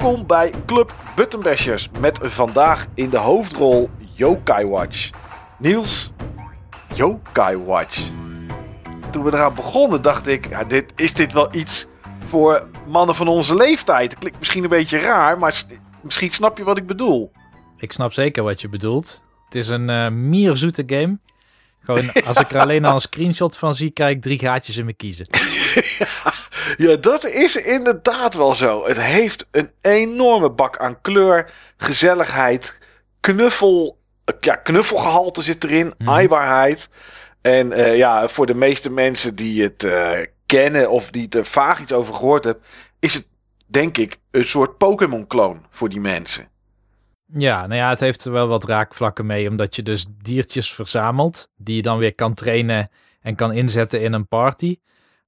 Welkom bij Club Buttonbashers met vandaag in de hoofdrol Yokai Watch. Niels, Yokai Watch. Toen we eraan begonnen dacht ik, ja, dit, is dit wel iets voor mannen van onze leeftijd? Klinkt misschien een beetje raar, maar misschien snap je wat ik bedoel. Ik snap zeker wat je bedoelt. Het is een eh mierzoete game. Gewoon, als ik er alleen al een screenshot van zie, krijg ik drie gaatjes in mijn kiezen. Ja, dat is inderdaad wel zo. Het heeft een enorme bak aan kleur, gezelligheid, knuffel, ja, knuffelgehalte zit erin, Mhm. aaibaarheid. En eh, ja, voor de meeste mensen die het eh, kennen of die er vaag iets over gehoord hebben, is het denk ik een soort Pokémon-kloon voor die mensen. Ja, nou ja, het heeft er wel wat raakvlakken mee, omdat je dus diertjes verzamelt, die je dan weer kan trainen en kan inzetten in een party.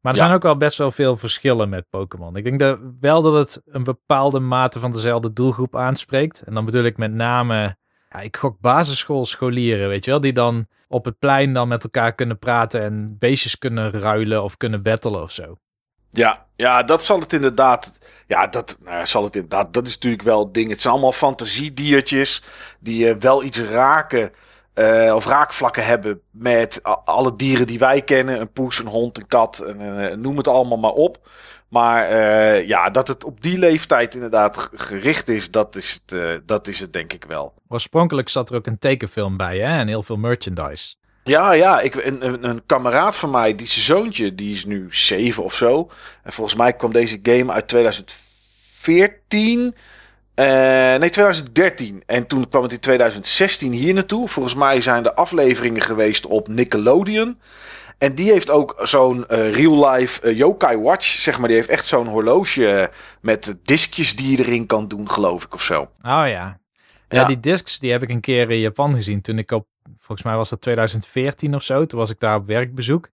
Maar er Ja. zijn ook wel best wel veel verschillen met Pokémon. Ik denk dat, wel dat het een bepaalde mate van dezelfde doelgroep aanspreekt. En dan bedoel ik met name, ja, ik gok basisschoolscholieren, weet je wel, die dan op het plein dan met elkaar kunnen praten en beestjes kunnen ruilen of kunnen battlen of zo. Ja, ja, dat zal het inderdaad. Ja, dat nou, zal het inderdaad. Dat is natuurlijk wel het ding. Het zijn allemaal fantasiediertjes die eh, wel iets raken. eh, of raakvlakken hebben met alle dieren die wij kennen. Een poes, een hond, een kat. Noem het allemaal maar op. Maar eh, ja, dat het op die leeftijd inderdaad gericht is, dat is, het, dat is het denk ik wel. Oorspronkelijk zat er ook een tekenfilm bij hè? en heel veel merchandise. Ja, ja, ik, een, een, een kameraad van mij, die zijn zoontje, die is nu zeven of zo. En volgens mij kwam deze game uit 2014. eh, nee, 2013. En toen kwam het in 2016 hier naartoe. Volgens mij zijn er afleveringen geweest op Nickelodeon. En die heeft ook zo'n eh, real-life eh, Yokai Watch, zeg maar. Die heeft echt zo'n horloge met diskjes die je erin kan doen, geloof ik, of zo. Oh ja. ja. Ja. die discs die heb ik een keer in Japan gezien. Toen ik op, volgens mij was dat 2014 of zo. Toen was ik daar op werkbezoek.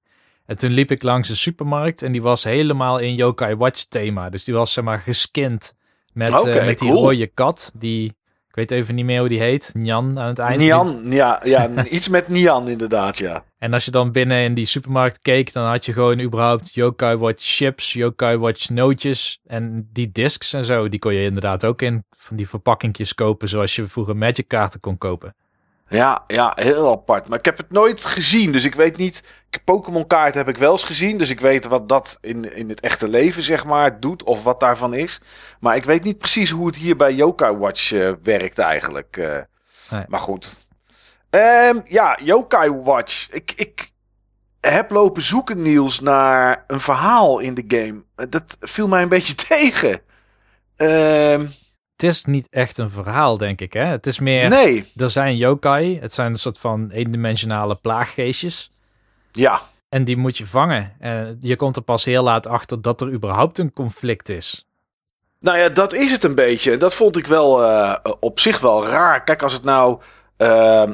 En toen liep ik langs een supermarkt en die was helemaal in Yokai Watch thema. Dus die was zeg maar geskind met, eh, met die cool. rode kat. Die, ik weet even niet meer hoe die heet. Njan aan het eind. Nian, ja, ja, iets met Nian inderdaad, ja. En als je dan binnen in die supermarkt keek, dan had je gewoon überhaupt Yokai Watch chips, Yokai Watch nootjes en die discs en zo. Die kon je inderdaad ook in van die verpakkingjes kopen zoals je vroeger Magic kaarten kon kopen. Ja, ja, heel apart. Maar ik heb het nooit gezien, dus ik weet niet. Pokémon kaart heb ik wel eens gezien, dus ik weet wat dat in, in het echte leven zeg maar doet of wat daarvan is. Maar ik weet niet precies hoe het hier bij Yokai Watch eh, werkt eigenlijk. eh. Nee. Maar goed. Ehm, ja, Yokai Watch. Ik, ik heb lopen zoeken, Niels, naar een verhaal in de game. Eh, Dat viel mij een beetje tegen. Ehm, Het is niet echt een verhaal, denk ik. Hè? Het is meer, nee, er zijn yokai. Het zijn een soort van eendimensionale plaaggeestjes. ja. En die moet je vangen. En je komt er pas heel laat achter dat er überhaupt een conflict is. Nou ja, dat is het een beetje. Dat vond ik wel eh, op zich wel raar. Kijk, als het nou. ehm,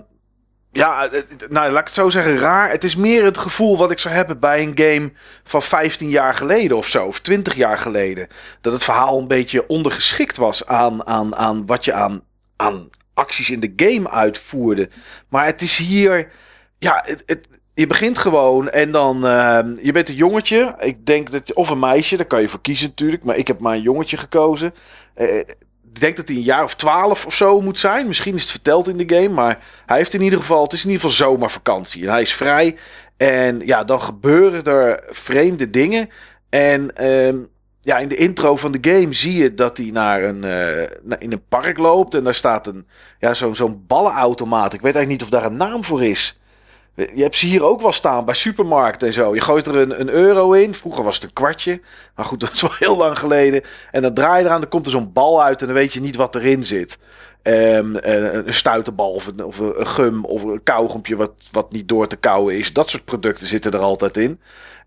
ja, eh, nou, laat ik het zo zeggen, raar. Het is meer het gevoel wat ik zou hebben bij een game van 15 jaar geleden of zo, of 20 jaar geleden. Dat het verhaal een beetje ondergeschikt was aan, aan, aan wat je aan, aan acties in de game uitvoerde. Maar het is hier. Ja, het, het, je begint gewoon en dan. ehm, je bent een jongetje. Ik denk dat je. Of een meisje, daar kan je voor kiezen natuurlijk. Maar ik heb maar een jongetje gekozen. Eh, ik denk dat hij een jaar of twaalf of zo moet zijn. Misschien is het verteld in de game. Maar hij heeft in ieder geval. Het is in ieder geval zomervakantie. En hij is vrij. En ja, dan gebeuren er vreemde dingen. En ehm, ja, in de intro van de game zie je dat hij naar een, eh, in een park loopt. En daar staat een, ja, zo'n zo'n ballenautomaat. Ik weet eigenlijk niet of daar een naam voor is. Je hebt ze hier ook wel staan bij supermarkten en zo. Je gooit er een, een euro in. Vroeger was het een kwartje. Maar goed, dat is wel heel lang geleden. En dan draai je eraan, dan komt er zo'n bal uit en dan weet je niet wat erin zit. Ehm, eh, een stuiterbal of een, of een gum of een kauwgompje wat, wat niet door te kauwen is. Dat soort producten zitten er altijd in.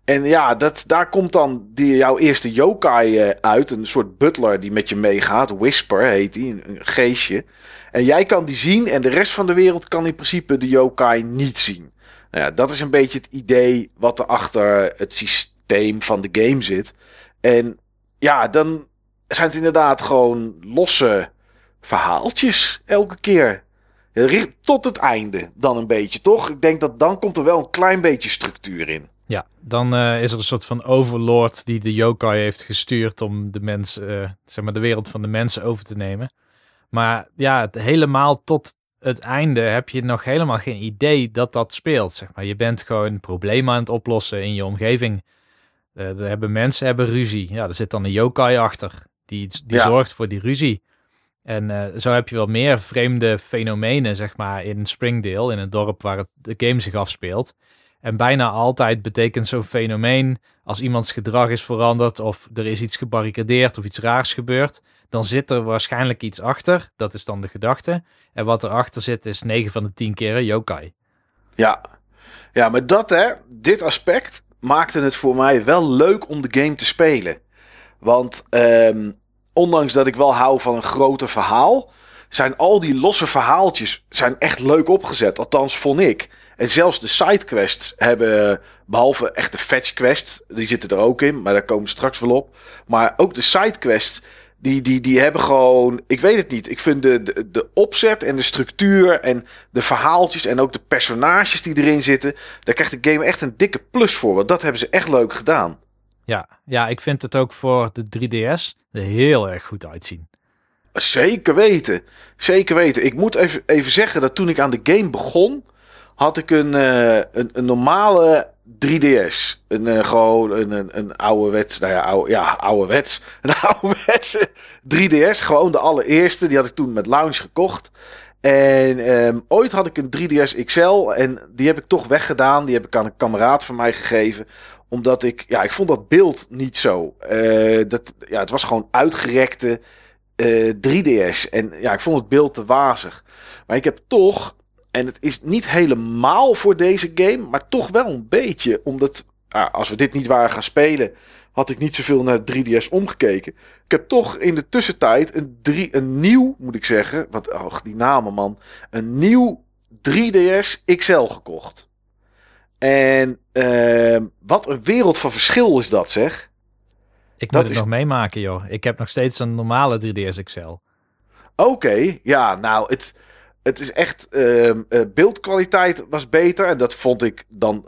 En ja, dat, daar komt dan die, jouw eerste yokai eh, uit. Een soort butler die met je meegaat. Whisper heet die, een, een geestje. En jij kan die zien en de rest van de wereld kan in principe de yokai niet zien. Nou ja, dat is een beetje het idee wat er achter het systeem van de game zit. En ja, dan zijn het inderdaad gewoon losse verhaaltjes elke keer. Tot het einde dan een beetje, toch? Ik denk dat dan komt er wel een klein beetje structuur in. Ja, dan uh, is er een soort van overlord die de yokai heeft gestuurd om de mensen, uh, zeg maar de wereld van de mensen over te nemen. Maar ja, helemaal tot het einde heb je nog helemaal geen idee dat dat speelt. Zeg maar. Je bent gewoon problemen aan het oplossen in je omgeving. Uh, er hebben mensen hebben ruzie. Ja, er zit dan een yokai achter. Die, die zorgt voor die ruzie. En uh, zo heb je wel meer vreemde fenomenen, zeg maar, in Springdale, in het dorp waar het, de game zich afspeelt. En bijna altijd betekent zo'n fenomeen, als iemands gedrag is veranderd of er is iets gebarricadeerd of iets raars gebeurd, dan zit er waarschijnlijk iets achter. Dat is dan de gedachte. En wat erachter zit is 9 van de 10 keren yokai. Ja, ja maar dat hè, dit aspect maakte het voor mij wel leuk om de game te spelen. Want um, ondanks dat ik wel hou van een groter verhaal, zijn al die losse verhaaltjes zijn echt leuk opgezet. Althans, vond ik. En zelfs de sidequests hebben, behalve echt de fetch quest, die zitten er ook in, maar daar komen straks wel op. Maar ook de sidequests, die, die, die hebben gewoon, ik weet het niet. Ik vind de, de, de opzet en de structuur en de verhaaltjes en ook de personages die erin zitten, daar krijgt de game echt een dikke plus voor. Want dat hebben ze echt leuk gedaan. Ja, ja, ik vind het ook voor de 3DS er heel erg goed uitzien. Zeker weten. Zeker weten. Ik moet even, even zeggen dat toen ik aan de game begon, had ik een, uh, een, een, normale 3DS. Een, uh, gewoon een, een, een ouderwets, nou ja, oude, ja, ouderwets. Een ouderwetse 3DS. Gewoon de allereerste. Die had ik toen met Lounge gekocht. En um, ooit had ik een 3DS XL en die heb ik toch weggedaan. Die heb ik aan een kameraad van mij gegeven omdat ik, ja, ik vond dat beeld niet zo. Uh, dat, ja, het was gewoon uitgerekte uh, 3DS. En ja, ik vond het beeld te wazig. Maar ik heb toch, en het is niet helemaal voor deze game, maar toch wel een beetje. Omdat, als we dit niet waren gaan spelen, had ik niet zoveel naar 3DS omgekeken. Ik heb toch in de tussentijd een, drie, een nieuw, moet ik zeggen, wat, och, die namen man, een nieuw 3DS XL gekocht. En uh, wat een wereld van verschil is dat, zeg. Ik moet het nog meemaken, joh. Ik heb nog steeds een normale 3DS XL. Oké, ja, nou, het, het is echt. Uh, beeldkwaliteit was beter. En dat vond ik dan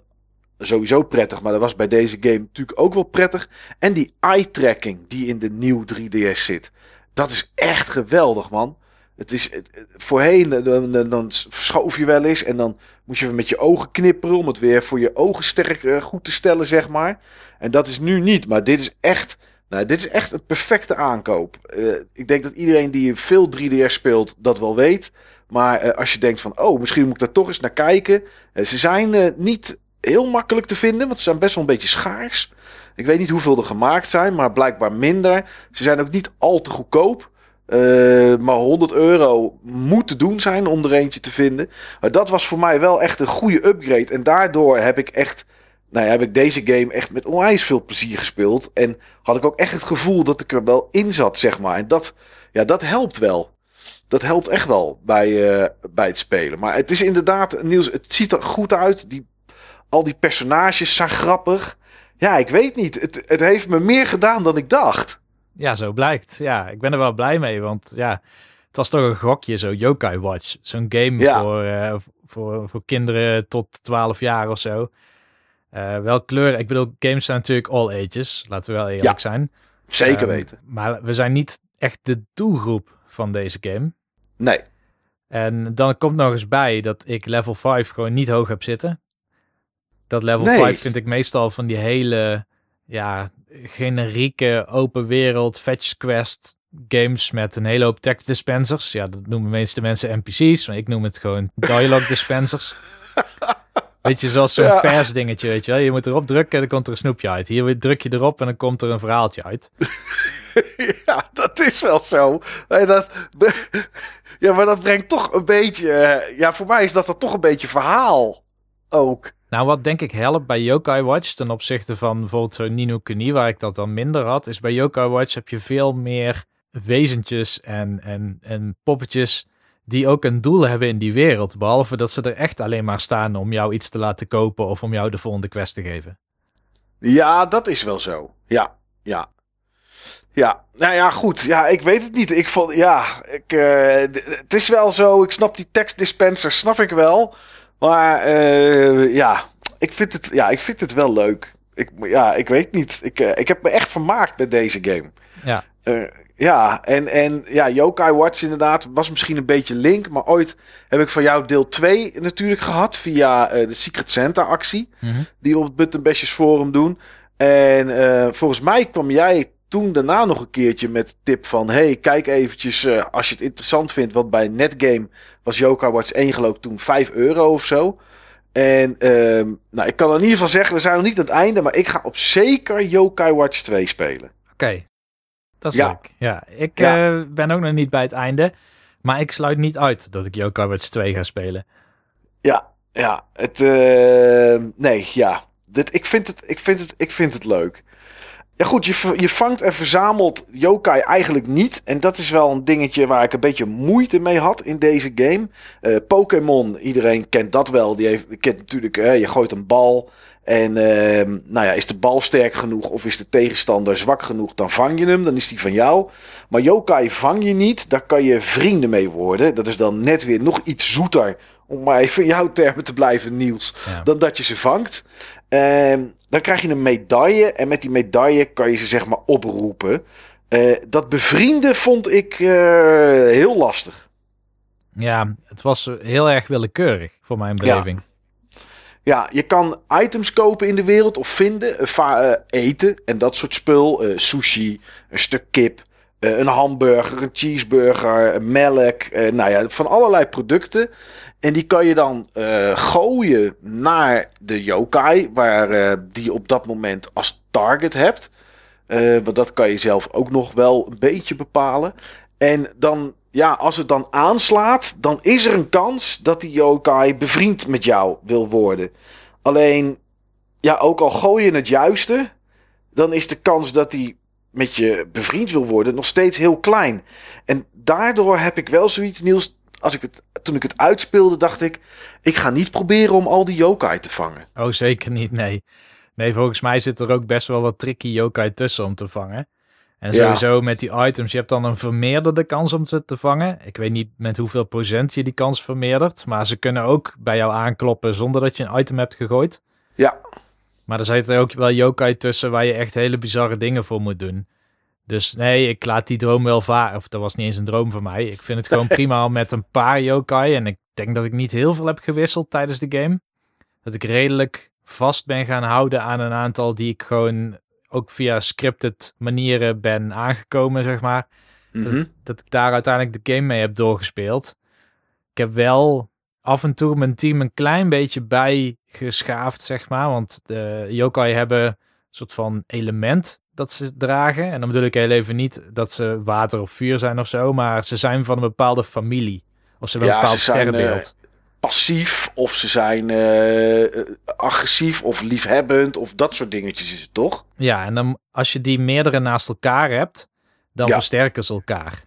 sowieso prettig. Maar dat was bij deze game natuurlijk ook wel prettig. En die eye-tracking die in de nieuwe 3DS zit. Dat is echt geweldig, man. Het is voorheen, dan, dan verschoof je wel eens en dan moest je met je ogen knipperen om het weer voor je ogen sterk uh, goed te stellen, zeg maar. En dat is nu niet, maar dit is echt, nou, dit is echt een perfecte aankoop. Uh, ik denk dat iedereen die veel 3DS speelt dat wel weet. Maar uh, als je denkt van, oh, misschien moet ik daar toch eens naar kijken. ze zijn niet heel makkelijk te vinden, want ze zijn best wel een beetje schaars. Ik weet niet hoeveel er gemaakt zijn, maar blijkbaar minder. Ze zijn ook niet al te goedkoop. Maar 100 euro moet te doen zijn om er eentje te vinden. Maar dat was voor mij wel echt een goede upgrade. En daardoor heb ik echt. Nou ja, heb ik deze game echt met onwijs veel plezier gespeeld. En had ik ook echt het gevoel dat ik er wel in zat, zeg maar. En dat, ja, dat helpt wel. Dat helpt echt wel bij, uh, bij het spelen. Maar het is inderdaad, Niels, het ziet er goed uit. Die, al die personages zijn grappig. Ja, ik weet niet. Het, het heeft me meer gedaan dan ik dacht. Ja, zo blijkt. Ja, ik ben er wel blij mee, want ja, het was toch een gokje, zo Yokai Watch. Zo'n game voor, uh, voor, voor kinderen tot 12 jaar of zo. Uh, wel kleur, ik bedoel, games zijn natuurlijk all ages, laten we wel eerlijk zijn. Zeker um, weten. Maar we zijn niet echt de doelgroep van deze game. Nee. En dan komt nog eens bij dat ik level 5 gewoon niet hoog heb zitten. Dat level nee. 5 vind ik meestal van die hele ja, generieke open wereld fetch quest games met een hele hoop text dispensers. Ja, dat noemen de meeste mensen NPC's, maar ik noem het gewoon dialogue dispensers. Weet je, zoals zo'n ja. vers dingetje, weet je wel. Je moet erop drukken en dan komt er een snoepje uit. Hier druk je erop en dan komt er een verhaaltje uit. ja, dat is wel zo. Dat, ja, maar dat brengt toch een beetje... Eh, ja, voor mij is dat dan toch een beetje verhaal ook. Nou, wat denk ik helpt bij Yokai Watch ten opzichte van bijvoorbeeld zo'n Nino Kuni, waar ik dat dan minder had, is bij Yokai Watch heb je veel meer wezentjes en, en, en poppetjes die ook een doel hebben in die wereld. Behalve dat ze er echt alleen maar staan om jou iets te laten kopen of om jou de volgende quest te geven. Ja, dat is wel zo. Ja, ja. Ja, nou ja, goed. Ja, ik weet het niet. Ik vond, ja, ik, uh, het is wel zo. Ik snap die tekstdispenser, snap ik wel. Maar uh, ja, ik vind het, ja, ik vind het wel leuk. Ik, ja, ik weet niet. Ik, eh, ik heb me echt vermaakt met deze game. Ja. Eh, ja, en, en ja, Yokai Watch inderdaad was misschien een beetje link. Maar ooit heb ik van jou deel 2 natuurlijk gehad via eh, de Secret Santa actie. Mhm. Die we op het Buttonbashers Forum doen. En eh, volgens mij kwam jij toen daarna nog een keertje met tip van... Hey, kijk eventjes als je het interessant vindt. Want bij Netgame was Yokai Watch 1 geloof ik toen 5 euro of zo. En ehm, nou, ik kan in ieder geval zeggen, we zijn nog niet aan het einde. Maar ik ga op zeker Yokai Watch 2 spelen. Oké. Dat is Ja. leuk. Ja, ik Ja. eh, ben ook nog niet bij het einde. Maar ik sluit niet uit dat ik Watch 2 ga spelen. Ja, ja. Het, eh, nee, ja. Dit, ik, vind het, ik, vind het, ik vind het leuk. Ja goed, je, je vangt en verzamelt yokai eigenlijk niet. En dat is wel een dingetje waar ik een beetje moeite mee had in deze game. Eh, Pokémon, iedereen kent dat wel. Die heeft, kent natuurlijk, eh, je gooit een bal. En ehm, nou ja, is de bal sterk genoeg of is de tegenstander zwak genoeg, dan vang je hem. Dan is die van jou. Maar yokai vang je niet. Daar kan je vrienden mee worden. Dat is dan net weer nog iets zoeter. Om maar even in jouw termen te blijven, Niels. Ja. Dan dat je ze vangt. Ehm, dan krijg je een medaille. En met die medaille kan je ze zeg maar oproepen. Eh, dat bevrienden vond ik eh, heel lastig. Ja, het was heel erg willekeurig voor mijn beleving. Ja, je kan items kopen in de wereld of vinden. eh, eh, eten en dat soort spul. Eh, sushi, een stuk kip, een hamburger, een cheeseburger, melk. nou ja, van allerlei producten. En die kan je dan gooien naar de yokai, waar die op dat moment als target hebt. Want dat kan je zelf ook nog wel een beetje bepalen. En dan, ja, als het dan aanslaat, dan is er een kans dat die yokai bevriend met jou wil worden. Alleen, ja, ook al gooi je het juiste, dan is de kans dat hij met je bevriend wil worden nog steeds heel klein. En daardoor heb ik wel zoiets, Niels, als ik het, toen ik het uitspeelde, dacht ik, ik ga niet proberen om al die yokai te vangen. Oh, zeker niet, nee. Nee, volgens mij zit er ook best wel wat tricky yokai tussen om te vangen. En Ja. sowieso met die items, je hebt dan een vermeerderde kans om ze te vangen. Ik weet niet met hoeveel procent je die kans vermeerdert, maar ze kunnen ook bij jou aankloppen zonder dat je een item hebt gegooid. Ja, Maar er zitten ook wel yokai tussen waar je echt hele bizarre dingen voor moet doen. Dus nee, ik laat die droom wel varen. Of dat was niet eens een droom van mij. Ik vind het gewoon prima om met een paar yokai. En ik denk dat ik niet heel veel heb gewisseld tijdens de game. Dat ik redelijk vast ben gaan houden aan een aantal die ik gewoon ook via scripted manieren ben aangekomen, zeg maar. mhm. Dat ik daar uiteindelijk de game mee heb doorgespeeld. Ik heb wel af en toe mijn team een klein beetje bijgeschaafd, zeg maar. Want de yokai hebben een soort van element dat ze dragen. En dan bedoel ik heel even niet dat ze water of vuur zijn of zo, maar ze zijn van een bepaalde familie. Of ze hebben Ja, een bepaald ze zijn, sterrenbeeld. Passief of ze zijn eh, eh, agressief of liefhebbend of dat soort dingetjes is het toch? Ja, en dan als je die meerdere naast elkaar hebt, dan Ja. versterken ze elkaar.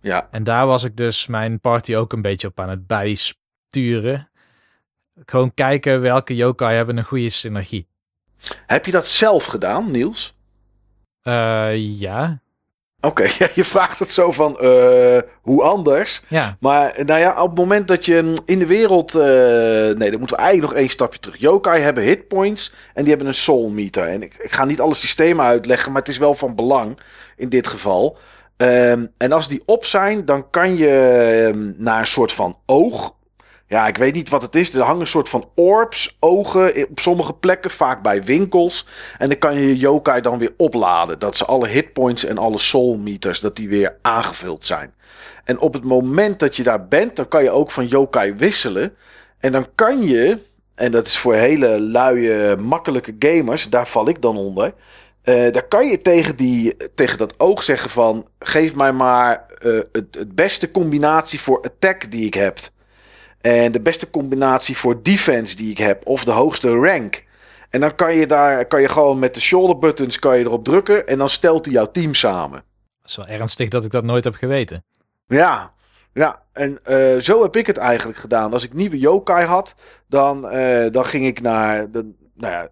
Ja, En daar was ik dus mijn party ook een beetje op aan het bijsturen. Gewoon kijken welke yokai hebben een goede synergie. heb je dat zelf gedaan, Niels? Eh ja. Oké, je vraagt het zo van eh, hoe anders. Ja. Maar nou ja, op het moment dat je mm, in de wereld. eh, nee, dan moeten we eigenlijk nog één stapje terug. Yokai hebben hitpoints en die hebben een soul meter. En ik, ik ga niet alle systemen uitleggen, maar het is wel van belang in dit geval. Ehm, en als die op zijn, dan kan je ehm, naar een soort van oog. Ja, ik weet niet wat het is. Er hangen een soort van orbs, ogen i- op sommige plekken, vaak bij winkels. En dan kan je je yokai dan weer opladen. Dat ze alle hitpoints en alle soul meters, dat die weer aangevuld zijn. En op het moment dat je daar bent, dan kan je ook van yokai wisselen. En dan kan je, en dat is voor hele luie, makkelijke gamers, daar val ik dan onder. eh daar kan je tegen, die, tegen dat oog zeggen van, geef mij maar eh, het, het beste combinatie voor attack die ik heb. En de beste combinatie voor defense die ik heb. Of de hoogste rank. En dan kan je daar kan je gewoon met de shoulder buttons kan je erop drukken. En dan stelt hij jouw team samen. Dat is wel ernstig dat ik dat nooit heb geweten. Ja, ja. En eh, zo heb ik het eigenlijk gedaan. Als ik nieuwe yokai had, dan, eh, dan ging ik naar, de, nou ja,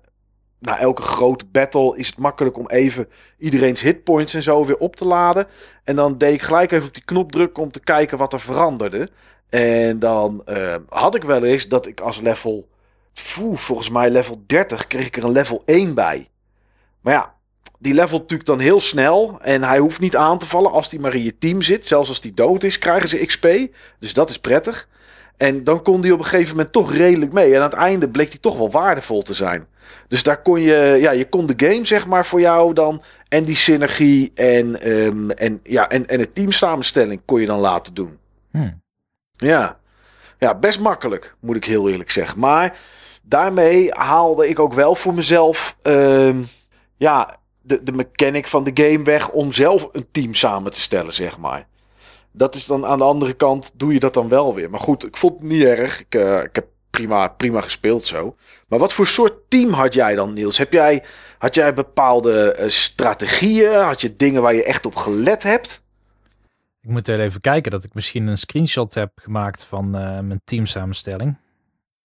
na elke grote battle is het makkelijk om even iedereen's hitpoints en zo weer op te laden. En dan deed ik gelijk even op die knop drukken om te kijken wat er veranderde. En dan eh, had ik wel eens dat ik als level Foe, volgens mij level 30 kreeg ik er een level 1 bij. Maar ja, die levelt natuurlijk dan heel snel. En hij hoeft niet aan te vallen als hij maar in je team zit. Zelfs als hij dood is, krijgen ze XP. Dus dat is prettig. En dan kon hij op een gegeven moment toch redelijk mee. En aan het einde bleek hij toch wel waardevol te zijn. Dus daar kon je, ja, je kon de game zeg maar voor jou dan. En die synergie en, ehm, en, ja, en, en het teamsamenstelling kon je dan laten doen. Hmm. Ja. ja, best makkelijk, moet ik heel eerlijk zeggen. Maar daarmee haalde ik ook wel voor mezelf ehm, ja, de, de mechanic van de game weg om zelf een team samen te stellen, zeg maar. Dat is dan aan de andere kant, doe je dat dan wel weer. Maar goed, ik vond het niet erg. Ik, eh, ik heb prima, prima gespeeld zo. Maar wat voor soort team had jij dan, Niels? Heb jij, had jij bepaalde eh, strategieën? Had je dingen waar je echt op gelet hebt? Ik moet even kijken dat ik misschien een screenshot heb gemaakt van eh, mijn teamsamenstelling.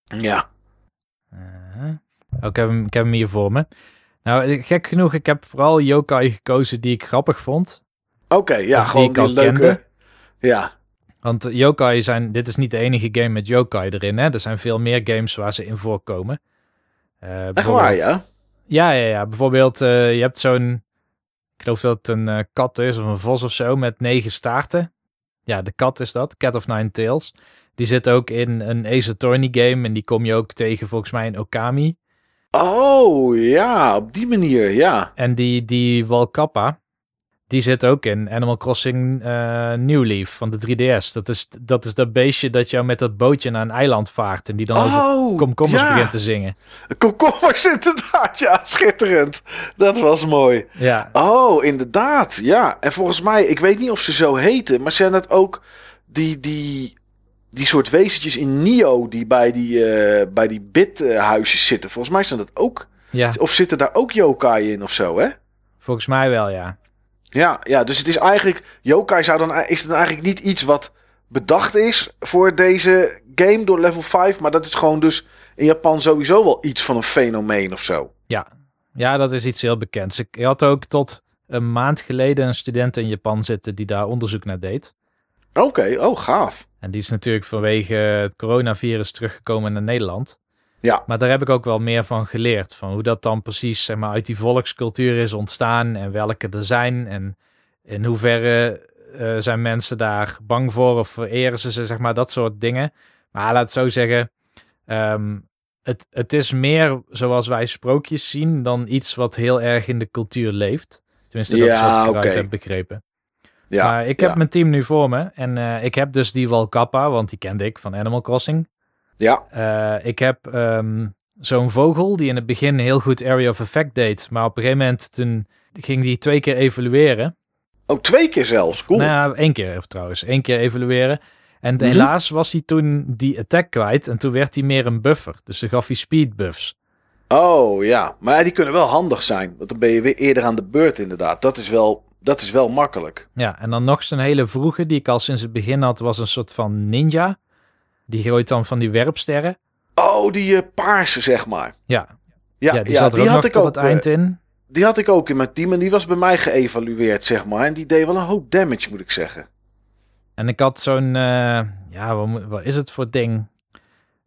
Ja. Uh, oh, ik, heb hem, ik heb hem hier voor me. Nou, gek genoeg, ik heb vooral yokai gekozen die ik grappig vond. Oké, ja, die gewoon die leuke... kende. Ja, Want yokai zijn, dit is niet de enige game met yokai erin. Hè? Er zijn veel meer games waar ze in voorkomen. Eh, echt waar, ja? Ja, ja, ja. Bijvoorbeeld, eh, je hebt zo'n, geloof dat het een eh, kat is of een vos of zo met negen staarten. Ja, de kat is dat, Cat of Nine Tails. Die zit ook in een Ace Attorney game en die kom je ook tegen volgens mij in Okami. Oh, ja, op die manier, ja. En die, die Walkappa, die zit ook in Animal Crossing eh New Leaf van de 3DS. Dat is, dat is dat beestje dat jou met dat bootje naar een eiland vaart en die dan over Oh, komkommers ja. begint te zingen. Komkommers inderdaad, ja, schitterend. Dat was mooi. Ja, Oh, inderdaad, ja. En volgens mij, ik weet niet of ze zo heten, maar zijn dat ook die, die, die soort wezentjes in Nio die bij die, eh bij die bidhuisjes zitten? Volgens mij zijn dat ook, ja, of zitten daar ook yokai in of zo, hè? volgens mij wel, ja. Ja, ja, dus het is eigenlijk, yokai zou dan, is het dan eigenlijk niet iets wat bedacht is voor deze game door level 5, maar dat is gewoon dus in Japan sowieso wel iets van een fenomeen of zo. Ja, ja dat is iets heel bekends. Ik had ook tot een maand geleden een student in Japan zitten die daar onderzoek naar deed. Oké, oh gaaf. En die is natuurlijk vanwege het coronavirus teruggekomen naar Nederland. Ja, Maar daar heb ik ook wel meer van geleerd. Van hoe dat dan precies zeg maar, uit die volkscultuur is ontstaan en welke er zijn. En in hoeverre eh, zijn mensen daar bang voor of vereren ze ze, zeg maar, dat soort dingen. Maar laat het zo zeggen, ehm, het, het is meer zoals wij sprookjes zien dan iets wat heel erg in de cultuur leeft. Tenminste, dat is Ja, wat ik eruit heb begrepen. ja. maar ik heb ja. mijn team nu voor me. En eh, ik heb dus die Walkappa, want die kende ik van Animal Crossing. Ja, Eh, ik heb ehm, zo'n vogel die in het begin heel goed Area of Effect deed. Maar op een gegeven moment toen ging die twee keer evalueren. oh twee keer zelfs, cool. Nou ja, één keer trouwens. één keer evalueren. En Mhm. helaas was hij toen die attack kwijt. En toen werd hij meer een buffer. Dus dan gaf hij speed buffs. Oh ja, maar die kunnen wel handig zijn, want dan ben je weer eerder aan de beurt inderdaad. Dat is wel, dat is wel makkelijk. Ja, en dan nog zo'n hele vroege die ik al sinds het begin had, was een soort van ninja. Die gooit dan van die werpsterren. Oh, die eh, paarse zeg maar. Ja, Ja, ja, die zat er ook nog tot het eh, eind in. Die had ik ook in mijn team en die was bij mij geëvalueerd, zeg maar. En die deed wel een hoop damage, moet ik zeggen. En ik had zo'n, eh, ja, wat, wat is het voor ding?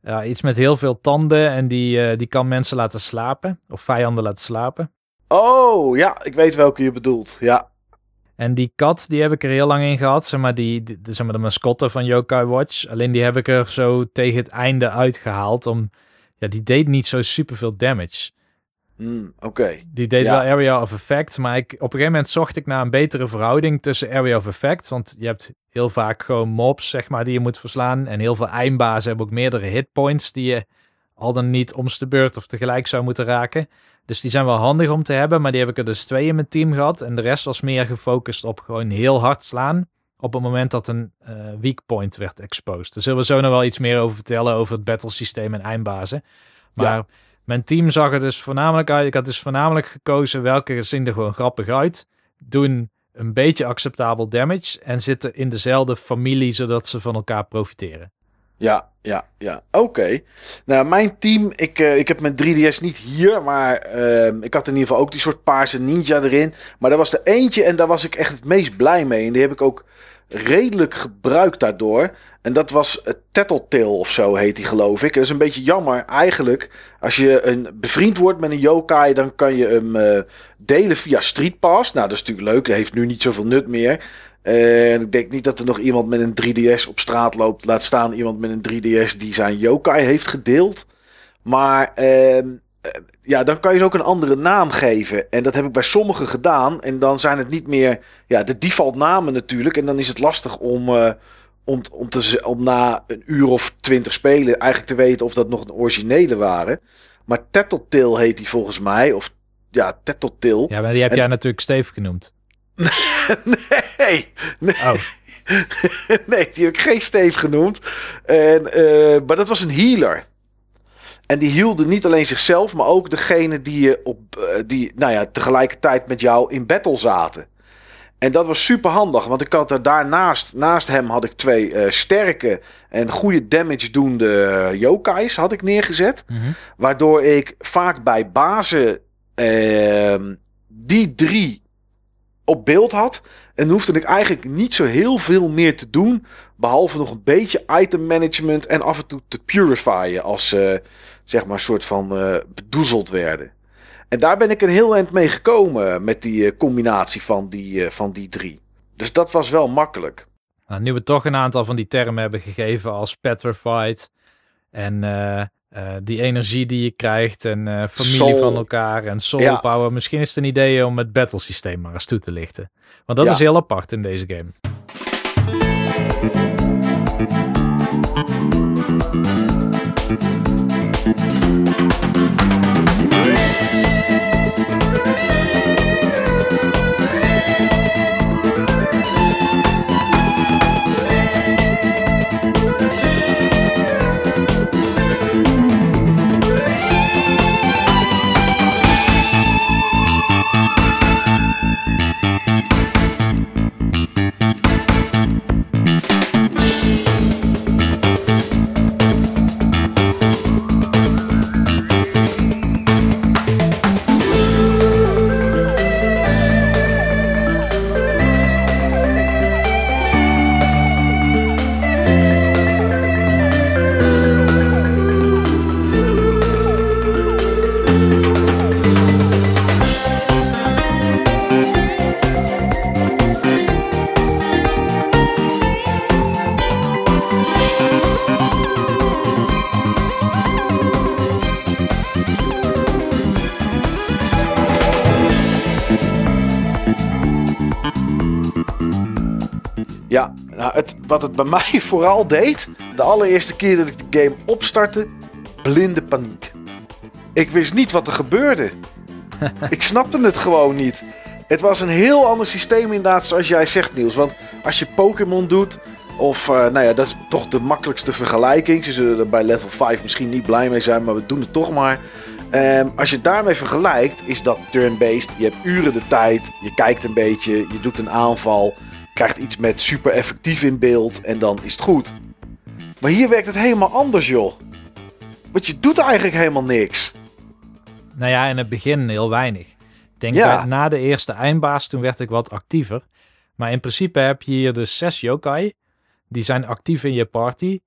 Ja, iets met heel veel tanden en die, die kan mensen laten slapen. Of vijanden laten slapen. Oh, ja, ik weet welke je bedoelt. Ja, En die kat, die heb ik er heel lang in gehad. Zeg maar, die, die, zeg maar de mascotte van Yokai Watch. Alleen die heb ik er zo tegen het einde uitgehaald. Om, ja, die deed niet zo super veel damage. Hmm, oké. Die deed Ja. wel Area of Effect. Maar ik, op een gegeven moment zocht ik naar een betere verhouding tussen Area of Effect. Want je hebt heel vaak gewoon mobs, zeg maar, die je moet verslaan. En heel veel eindbazen hebben ook meerdere hitpoints die je al dan niet om de beurt of tegelijk zou moeten raken. Dus die zijn wel handig om te hebben. Maar die heb ik er dus twee in mijn team gehad. En de rest was meer gefocust op gewoon heel hard slaan. Op het moment dat een eh, weak point werd exposed. Daar zullen we zo nog wel iets meer over vertellen. Over het battlesysteem en eindbazen. Maar Ja. mijn team zag er dus voornamelijk uit. Ik had dus voornamelijk gekozen welke zien er gewoon grappig uit. Doen een beetje acceptabel damage. En zitten in dezelfde familie, zodat ze van elkaar profiteren. Ja, ja, ja. Oké. Nou, mijn team, ik, eh, ik heb mijn 3DS niet hier, maar ehm, ik had in ieder geval ook die soort paarse ninja erin. Maar daar was er eentje en daar was ik echt het meest blij mee. En die heb ik ook redelijk gebruikt daardoor. En dat was uh, of zo heet hij geloof ik. Dat is een beetje jammer eigenlijk. Als je een bevriend wordt met een yokai, dan kan je hem uh, delen via Street Pass. Nou, dat is natuurlijk leuk. Dat heeft nu niet zoveel nut meer. En ik denk niet dat er nog iemand met een 3DS op straat loopt. Laat staan iemand met een 3DS die zijn yokai heeft gedeeld. Maar uh, ja, dan kan je ze ook een andere naam geven. En dat heb ik bij sommigen gedaan. En dan zijn het niet meer ja, de default namen natuurlijk. En dan is het lastig om, uh, om, om, te, om na een uur of twintig spelen eigenlijk te weten of dat nog een originele waren. Maar Tattletale heet die volgens mij. Of ja, Tattletale. Ja, maar die heb jij natuurlijk Steve genoemd. nee, nee. Oh. nee, die heb ik geen Steve genoemd. En, uh, maar dat was een healer. En die hielde niet alleen zichzelf, maar ook degene die, je op, uh, die nou ja, tegelijkertijd met jou in battle zaten. En dat was super handig, want ik had er daarnaast, naast hem had ik twee uh, sterke en goede damage doende yokais had ik neergezet. Mhm. Waardoor ik vaak bij bazen uh, die drie op beeld had. En hoefde ik eigenlijk niet zo heel veel meer te doen. Behalve nog een beetje item management en af en toe te purifyen als ze uh, zeg maar een soort van uh, bedoezeld werden. En daar ben ik een heel eind mee gekomen met die uh, combinatie van die, van die drie. Dus dat was wel makkelijk. Nou, nu we toch een aantal van die termen hebben gegeven als petrified en uh, die energie die je krijgt en familie soul. van elkaar en soul ja. power. Misschien is het een idee om het battle systeem maar eens toe te lichten. Want dat ja. is heel apart in deze game. Bij mij vooral deed, de allereerste keer dat ik de game opstartte, blinde paniek. Ik wist niet wat er gebeurde. ik snapte het gewoon niet. Het was een heel ander systeem inderdaad, zoals jij zegt Niels. Want als je Pokémon doet, of uh, nou ja, dat is toch de makkelijkste vergelijking. Ze zullen er bij level 5 misschien niet blij mee zijn, maar we doen het toch maar. Um, als je het daarmee vergelijkt, is dat turn-based. Je hebt uren de tijd, je kijkt een beetje, je doet een aanval krijgt iets met super effectief in beeld en dan is het goed. Maar hier werkt het helemaal anders, joh. Want je doet eigenlijk helemaal niks. Nou ja, in het begin heel weinig. Ik denk ja. dat na de eerste eindbaas, toen werd ik wat actiever. Maar in principe heb je hier dus zes yokai. Die zijn actief in je party.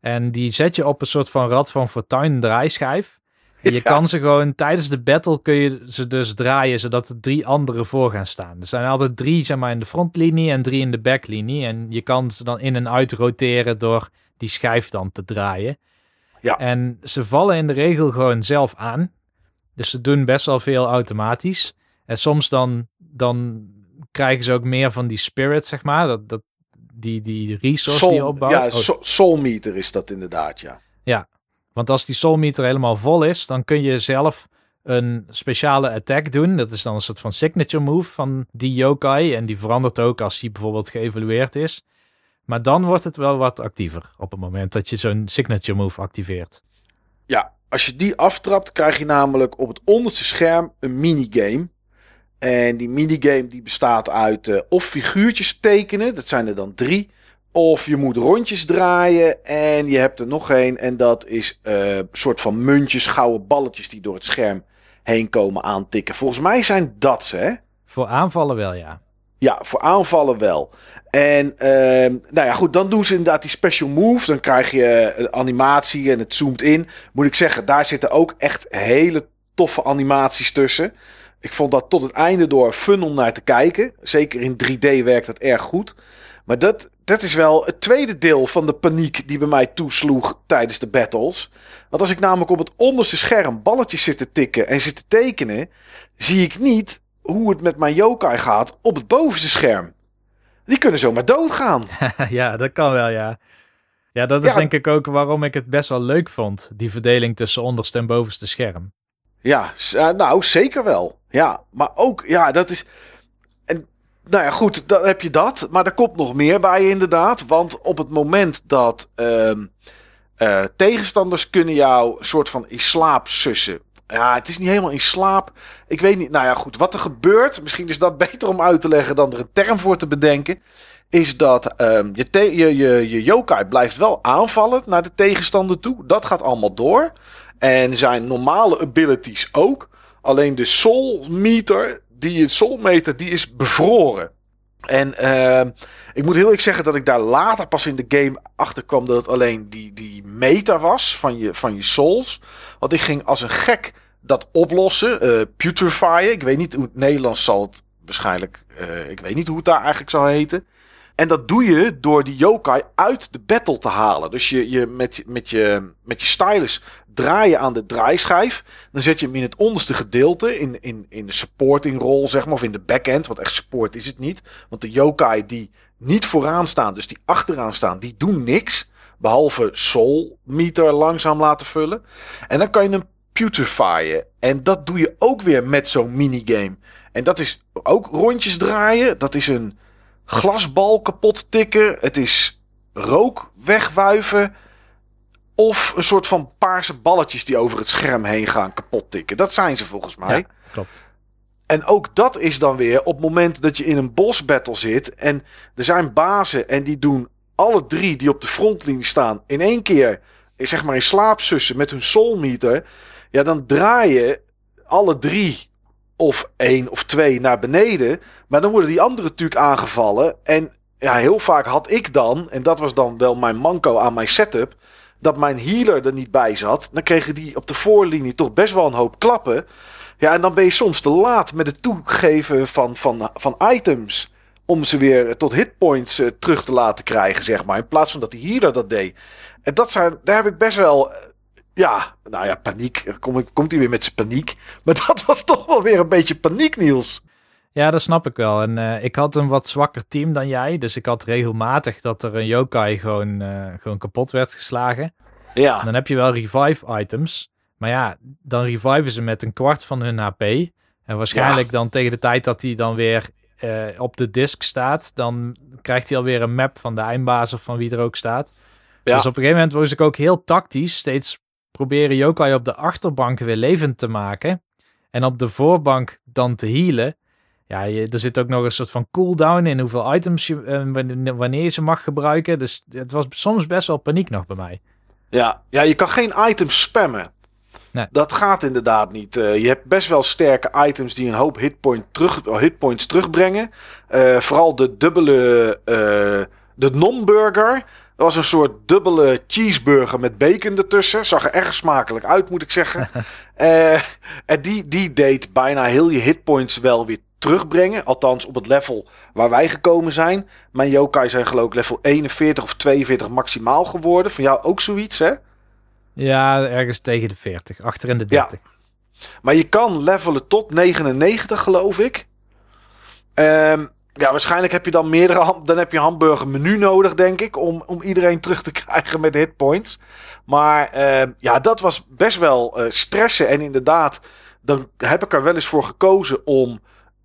En die zet je op een soort van rad van fortuin draaischijf. En je ja. kan ze gewoon tijdens de battle kun je ze dus draaien zodat er drie anderen voor gaan staan. Er zijn altijd drie zeg maar in de frontlinie en drie in de backlinie. En je kan ze dan in en uit roteren door die schijf dan te draaien. Ja. En ze vallen in de regel gewoon zelf aan. Dus ze doen best wel veel automatisch. En soms dan, dan krijgen ze ook meer van die spirit, zeg maar. Dat, dat, die, die resource soul, die je opbouwt. Ja, oh. soul meter is dat inderdaad, ja. Ja, want als die soulmeter helemaal vol is, dan kun je zelf een speciale attack doen. Dat is dan een soort van signature move van die yokai. En die verandert ook als die bijvoorbeeld geëvalueerd is. Maar dan wordt het wel wat actiever op het moment dat je zo'n signature move activeert. Ja, als je die aftrapt, krijg je namelijk op het onderste scherm een minigame. En die minigame die bestaat uit uh, of figuurtjes tekenen, dat zijn er dan drie. Of je moet rondjes draaien en je hebt er nog één. En dat is een uh, soort van muntjes, gouden balletjes die door het scherm heen komen aantikken. Volgens mij zijn dat ze, hè? Voor aanvallen wel, ja. Ja, voor aanvallen wel. En ehm, nou ja, goed, dan doen ze inderdaad die special move. Dan krijg je een animatie en het zoomt in. Moet ik zeggen, daar zitten ook echt hele toffe animaties tussen. Ik vond dat tot het einde door fun om naar te kijken. Zeker in 3D werkt dat erg goed. Maar dat, dat is wel het tweede deel van de paniek die bij mij toesloeg tijdens de battles. Want als ik namelijk op het onderste scherm balletjes zit te tikken en zit te tekenen, zie ik niet hoe het met mijn yokai gaat op het bovenste scherm. Die kunnen zomaar doodgaan. ja, dat kan wel, ja. Ja, dat is Ja. denk ik ook waarom ik het best wel leuk vond. Die verdeling tussen onderste en bovenste scherm. Ja, eh, nou zeker wel. Ja, maar ook, ja, dat is. Nou ja, goed, dan heb je dat. Maar er komt nog meer bij, inderdaad. Want op het moment dat ehm, eh, tegenstanders kunnen jou soort van in slaap sussen. Ja, het is niet helemaal in slaap. Ik weet niet, nou ja, goed, wat er gebeurt. Misschien is dat beter om uit te leggen dan er een term voor te bedenken. Is dat ehm, je, je, je, je yokai blijft wel aanvallen naar de tegenstander toe. Dat gaat allemaal door. En zijn normale abilities ook. Alleen de soul meter, die het soul meter, die is bevroren. En ehm, ik moet heel eerlijk zeggen dat ik daar later pas in de game achter kwam dat het alleen die, die meter was van je, van je souls. Want ik ging als een gek dat oplossen, putrefyen. Ik weet niet hoe het Nederlands zal het waarschijnlijk, eh, ik weet niet hoe het daar eigenlijk zal heten. En dat doe je door die yokai uit de battle te halen. Dus je, je, met, met, je, met je stylus draai je aan de draaischijf. Dan zet je hem in het onderste gedeelte. In, in, in de supporting rol, zeg maar. Of in de backend. Want echt support is het niet. Want de yokai die niet vooraan staan, dus die achteraan staan, die doen niks. Behalve soul meter langzaam laten vullen. En dan kan je hem putrefyen. En dat doe je ook weer met zo'n minigame. En dat is ook rondjes draaien. Dat is een glasbal kapot tikken. Het is rook wegwuiven. Of een soort van paarse balletjes die over het scherm heen gaan kapot tikken. Dat zijn ze volgens mij. Ja, klopt. En ook dat is dan weer op het moment dat je in een boss battle zit. En er zijn bazen en die doen alle drie die op de frontlinie staan. in één keer zeg maar in slaap sussen met hun soul meter. Ja, dan draai je alle drie of één of twee naar beneden. Maar dan worden die anderen natuurlijk aangevallen. En ja, heel vaak had ik dan, en dat was dan wel mijn manco aan mijn setup. Dat mijn healer er niet bij zat. Dan kregen die op de voorlinie toch best wel een hoop klappen. Ja, en dan ben je soms te laat met het toegeven van, van, van items. Om ze weer tot hitpoints eh, terug te laten krijgen, zeg maar. In plaats van dat die healer dat deed. En dat zijn, daar heb ik best wel. eh, ja, nou ja, paniek. Kom, komt hij weer met zijn paniek. Maar dat was toch wel weer een beetje paniek, Niels. Ja, dat snap ik wel. En eh, ik had een wat zwakker team dan jij. Dus ik had regelmatig dat er een yokai gewoon, eh, gewoon kapot werd geslagen. Ja, Dan heb je wel revive items. Maar ja, dan reviven ze met een kwart van hun HP. En waarschijnlijk dan tegen de tijd dat hij dan weer eh, op de disk staat, dan krijgt hij alweer een map van de eindbaas of van wie er ook staat. Ja. Dus op een gegeven moment was ik ook heel tactisch steeds proberen yokai op de achterbank weer levend te maken. En op de voorbank dan te healen. Ja, je, er zit ook nog een soort van cooldown in hoeveel items je, eh, wanneer- je ze mag gebruiken. Dus het was soms best wel paniek nog bij mij. ja, ja, je kan geen items spammen. Nee. Dat gaat inderdaad niet. Eh, je hebt best wel sterke items die een hoop hitpoint terug, oh, hitpoints terugbrengen. Eh, vooral de dubbele. de non-burger. Dat was een soort dubbele cheeseburger met bacon ertussen. Zag er erg smakelijk uit, moet ik zeggen. En die, die deed bijna heel je hitpoints wel weer terugbrengen. Althans op het level waar wij gekomen zijn. Mijn yokai zijn geloof ik level 41 of 42 maximaal geworden. Van jou ook zoiets, hè? Ja, ergens tegen de 40, achter in de 30. Maar je kan levelen tot 99, geloof ik. Ehm, ja, waarschijnlijk heb je dan meerdere. Dan heb je een hamburger menu nodig, denk ik. Om, om iedereen terug te krijgen met hitpoints. Maar ehm, ja, dat was best wel eh, stressen. En inderdaad, dan heb ik er wel eens voor gekozen om.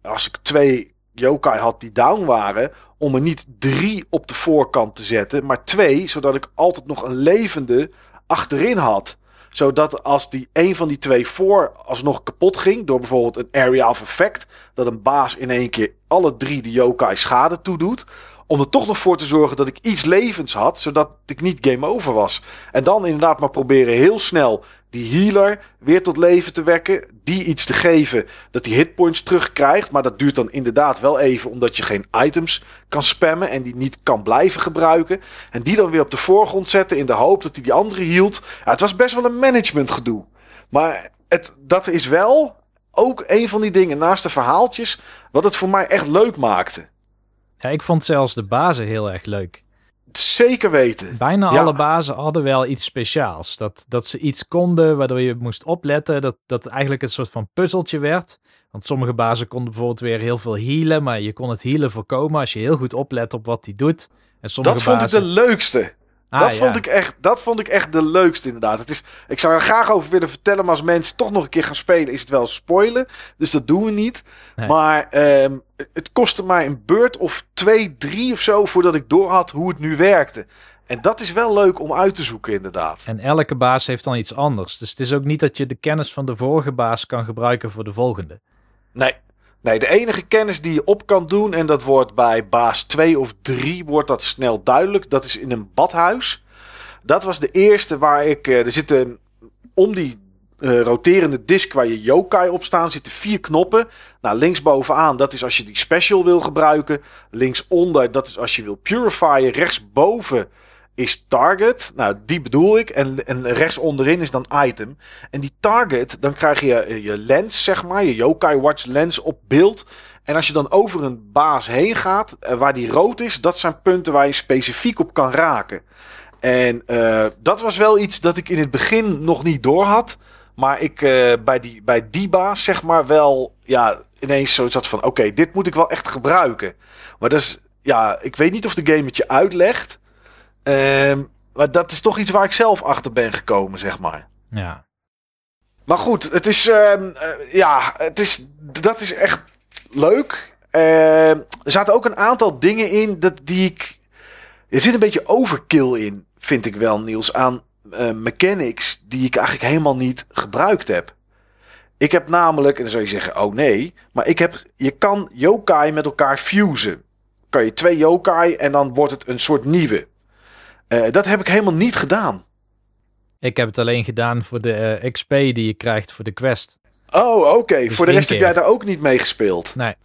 Als ik twee yokai had die down waren. Om er niet drie op de voorkant te zetten. Maar twee, zodat ik altijd nog een levende achterin had zodat als die een van die twee voor alsnog kapot ging. Door bijvoorbeeld een area of effect. Dat een baas in één keer alle drie de yokai schade toedoet. Om er toch nog voor te zorgen dat ik iets levens had. Zodat ik niet game over was. En dan inderdaad maar proberen heel snel die healer weer tot leven te wekken. Die iets te geven dat hij hitpoints terugkrijgt. Maar dat duurt dan inderdaad wel even omdat je geen items kan spammen. En die niet kan blijven gebruiken. En die dan weer op de voorgrond zetten in de hoop dat hij die andere hield. Ja, het was best wel een management gedoe. Maar het, dat is wel ook een van die dingen naast de verhaaltjes. Wat het voor mij echt leuk maakte. Ja, ik vond zelfs de bazen heel erg leuk. Zeker weten. Bijna Ja. alle bazen hadden wel iets speciaals. Dat, dat ze iets konden waardoor je moest opletten. Dat, dat eigenlijk een soort van puzzeltje werd. Want sommige bazen konden bijvoorbeeld weer heel veel healen. Maar je kon het healen voorkomen als je heel goed oplet op wat hij doet. En sommige Dat vond ik de leukste. Ah, dat, ja. vond ik echt, dat vond ik echt de leukste inderdaad. Het is, ik zou er graag over willen vertellen, maar als mensen toch nog een keer gaan spelen, is het wel spoilen. Dus dat doen we niet. Nee. Maar ehm, het kostte mij een beurt of twee, drie of zo voordat ik doorhad hoe het nu werkte. En dat is wel leuk om uit te zoeken inderdaad. En elke baas heeft dan iets anders. Dus het is ook niet dat je de kennis van de vorige baas kan gebruiken voor de volgende. Nee. Nee, de enige kennis die je op kan doen, en dat wordt bij baas 2 of 3, wordt dat snel duidelijk. Dat is in een badhuis. Dat was de eerste waar ik. eh, er zitten om die eh, roterende disk waar je yokai op staan, zitten vier knoppen. Nou, linksbovenaan, dat is als je die special wil gebruiken. Linksonder, dat is als je wil purifieren. Rechtsboven is target. Nou, die bedoel ik. En, en rechts onderin is dan item. En die target, dan krijg je eh, je lens, zeg maar. Je yokai watch lens op beeld. En als je dan over een baas heen gaat, eh, waar die rood is, dat zijn punten waar je specifiek op kan raken. En dat was wel iets dat ik in het begin nog niet door had. Maar ik eh, bij, die, bij die baas, zeg maar, wel ja, ineens zo zat van: oké, dit moet ik wel echt gebruiken. Maar dat is, ja, ik weet niet of de game het je uitlegt. Ehm, maar dat is toch iets waar ik zelf achter ben gekomen, zeg maar. Ja. Maar goed, het is, ehm, eh, ja, het is, dat is echt leuk. Ehm, er zaten ook een aantal dingen in dat, die ik. Er zit een beetje overkill in, vind ik wel, Niels, aan eh, mechanics die ik eigenlijk helemaal niet gebruikt heb. Ik heb namelijk, en dan zou je zeggen, oh nee, maar ik heb, je kan yokai met elkaar fusen. Kan je twee yokai en dan wordt het een soort nieuwe. Eh, dat heb ik helemaal niet gedaan. Ik heb het alleen gedaan voor de eh, XP die je krijgt voor de quest. Oh, oké. Dus Voor de rest heb jij daar ook niet mee gespeeld. Nee.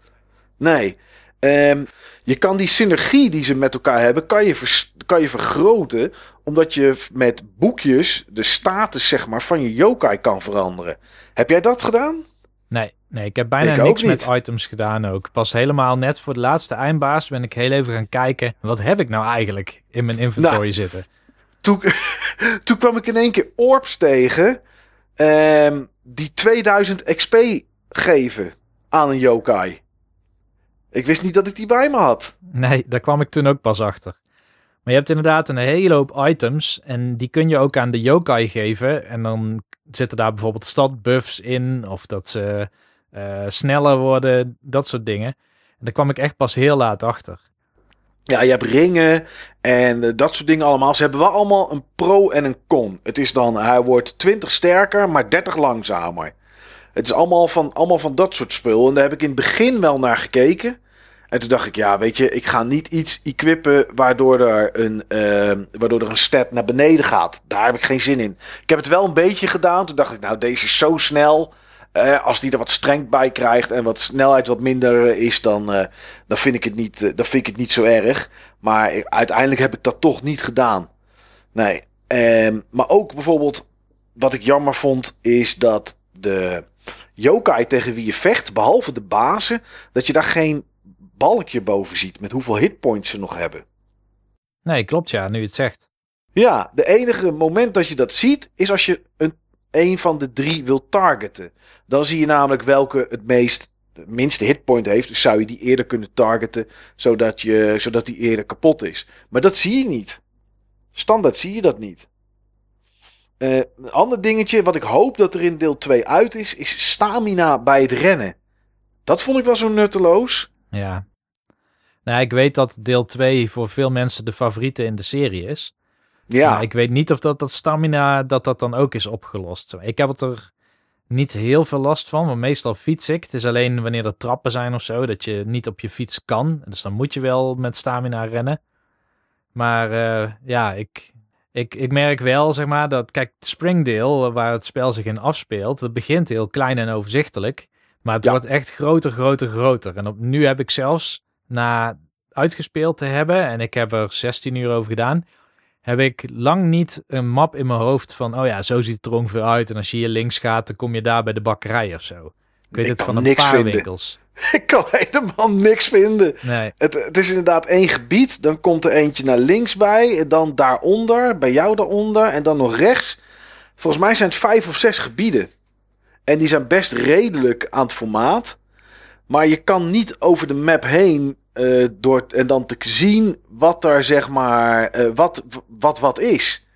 Nee. Ehm, je kan die synergie die ze met elkaar hebben, kan je, vers- kan je vergroten. Omdat je met boekjes de status zeg maar, van je yokai kan veranderen. Heb jij dat gedaan? Nee, nee, ik heb bijna Ik niks met items gedaan ook. Pas helemaal net voor de laatste eindbaas ben ik heel even gaan kijken. Wat heb ik nou eigenlijk in mijn inventory Nou. zitten? Toen, toen kwam ik in één keer orbs tegen. ehm, die 2000 XP geven aan een yokai. Ik wist niet dat ik die bij me had. Nee, daar kwam ik toen ook pas achter. Maar je hebt inderdaad een hele hoop items. En die kun je ook aan de yokai geven. En dan zitten daar bijvoorbeeld stadbuffs in. Of dat ze eh, sneller worden. Dat soort dingen. En daar kwam ik echt pas heel laat achter. Ja, je hebt ringen en eh, dat soort dingen allemaal. Ze hebben wel allemaal een pro en een con. Het is dan, hij wordt 20 sterker, maar 30 langzamer. Het is allemaal van, allemaal van dat soort spul. En daar heb ik in het begin wel naar gekeken. En toen dacht ik, ja, weet je, ik ga niet iets equippen waardoor er een, eh, waardoor er een stat naar beneden gaat. Daar heb ik geen zin in. Ik heb het wel een beetje gedaan. Toen dacht ik, nou, deze is zo snel. Eh, als die er wat streng bij krijgt en wat snelheid wat minder eh, is, dan, eh, dan, vind ik het niet, dan vind ik het niet zo erg. Maar uiteindelijk heb ik dat toch niet gedaan. Nee. Ehm, maar ook bijvoorbeeld, wat ik jammer vond, is dat de yokai tegen wie je vecht, behalve de bazen, dat je daar geen balkje boven ziet met hoeveel hitpoints ze nog hebben. Nee, klopt ja, nu je het zegt. Ja, de enige moment dat je dat ziet is als je een, een van de drie wil targeten. Dan zie je namelijk welke het meest de minste hitpoint heeft. Dus zou je die eerder kunnen targeten, zodat, je, zodat die eerder kapot is. Maar dat zie je niet. Standaard zie je dat niet. Eh, een ander dingetje wat ik hoop dat er in deel 2 uit is, is stamina bij het rennen. Dat vond ik wel zo nutteloos. Ja. Nou, ik weet dat deel 2 voor veel mensen de favoriete in de serie is. Ja, Maar ik weet niet of dat, dat stamina, dat dat dan ook is opgelost. Ik heb het er niet heel veel last van, want meestal fiets ik. Het is alleen wanneer er trappen zijn of zo, dat je niet op je fiets kan. Dus dan moet je wel met stamina rennen. Maar eh, ja, ik, ik, ik merk wel, zeg maar, dat, kijk, Springdale, waar het spel zich in afspeelt, dat begint heel klein en overzichtelijk. Maar het Ja. wordt echt groter, groter, groter. En op, nu heb ik zelfs, na uitgespeeld te hebben, en ik heb er 16 uur over gedaan, heb ik lang niet een map in mijn hoofd van, oh ja, zo ziet het er ongeveer uit. En als je hier links gaat, dan kom je daar bij de bakkerij of zo. Ik weet Ik het van een paar vinden. winkels. Ik kan helemaal niks vinden. Nee, Het, het is inderdaad één gebied. Dan komt er eentje naar links bij. Dan daaronder. Bij jou daaronder. En dan nog rechts. Volgens mij zijn het vijf of zes gebieden. En die zijn best redelijk aan het formaat. Maar je kan niet over de map heen. eh, door, en dan te zien wat er zeg maar. eh, wat, wat wat is.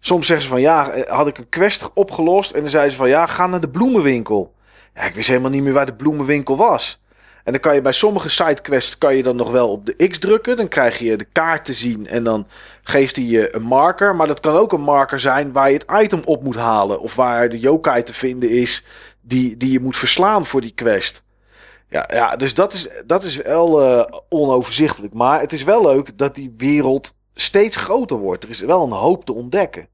Soms zeggen ze van ja, eh, had ik een quest opgelost. En dan zeiden ze van ja, ga naar de bloemenwinkel. Ja, ik wist helemaal niet meer waar de bloemenwinkel was. En dan kan je bij sommige sidequests kan je dan nog wel op de X drukken. Dan krijg je de kaart te zien en dan geeft hij je een marker. Maar dat kan ook een marker zijn waar je het item op moet halen. Of waar de yokai te vinden is die, die je moet verslaan voor die quest. Ja, ja dus dat is, dat is wel eh, onoverzichtelijk. Maar het is wel leuk dat die wereld steeds groter wordt. Er is wel een hoop te ontdekken.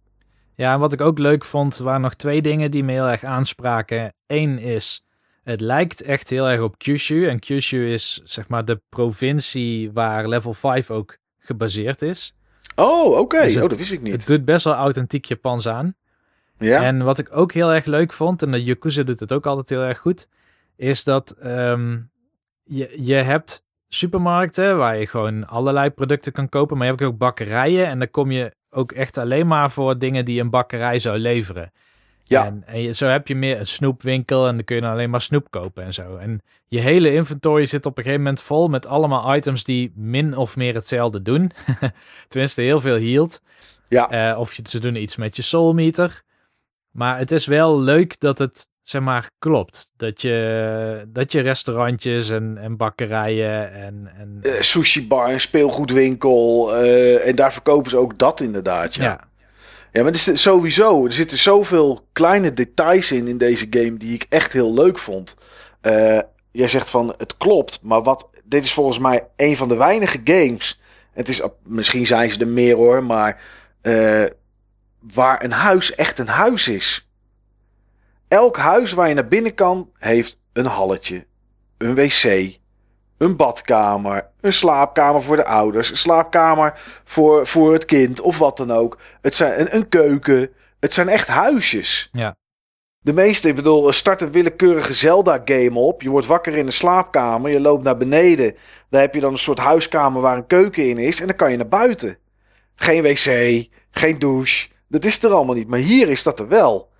Ja, en wat ik ook leuk vond, waren nog twee dingen die me heel erg aanspraken. Eén is, het lijkt echt heel erg op Kyushu. En Kyushu is zeg maar de provincie waar level 5 ook gebaseerd is. Oh, oké. Dus oh, dat wist ik niet. Het doet best wel authentiek Japans aan. ja? En wat ik ook heel erg leuk vond, en de Yakuza doet het ook altijd heel erg goed, is dat ehm, je, je hebt supermarkten waar je gewoon allerlei producten kan kopen, maar je hebt ook bakkerijen en dan kom je ook echt alleen maar voor dingen die een bakkerij zou leveren. Ja. En, en je, zo heb je meer een snoepwinkel en dan kun je dan alleen maar snoep kopen en zo. En je hele inventory zit op een gegeven moment vol met allemaal items die min of meer hetzelfde doen. Tenminste, heel veel hield. Ja. Eh, of je, ze doen iets met je soulmeter. Maar het is wel leuk dat het, zeg maar, klopt. Dat je, dat je restaurantjes en, en bakkerijen en... en eh, sushi bar, een speelgoedwinkel. eh, en daar verkopen ze ook dat inderdaad. Ja, ja. ja. maar er is sowieso, er zitten zoveel kleine details in in deze game die ik echt heel leuk vond. Eh, jij zegt van het klopt, maar wat, dit is volgens mij een van de weinige games. Het is, misschien zijn ze er meer hoor, maar waar een huis echt een huis is. Elk huis waar je naar binnen kan, heeft een halletje, een wc, een badkamer, een slaapkamer voor de ouders, een slaapkamer voor, voor het kind of wat dan ook. Het zijn een, een keuken. Het zijn echt huisjes. Ja. De meeste, ik bedoel, start een willekeurige Zelda-game op. Je wordt wakker in een slaapkamer. Je loopt naar beneden. Daar heb je dan een soort huiskamer waar een keuken in is. En dan kan je naar buiten. Geen wc, geen douche. Dat is er allemaal niet. Maar hier is dat er wel.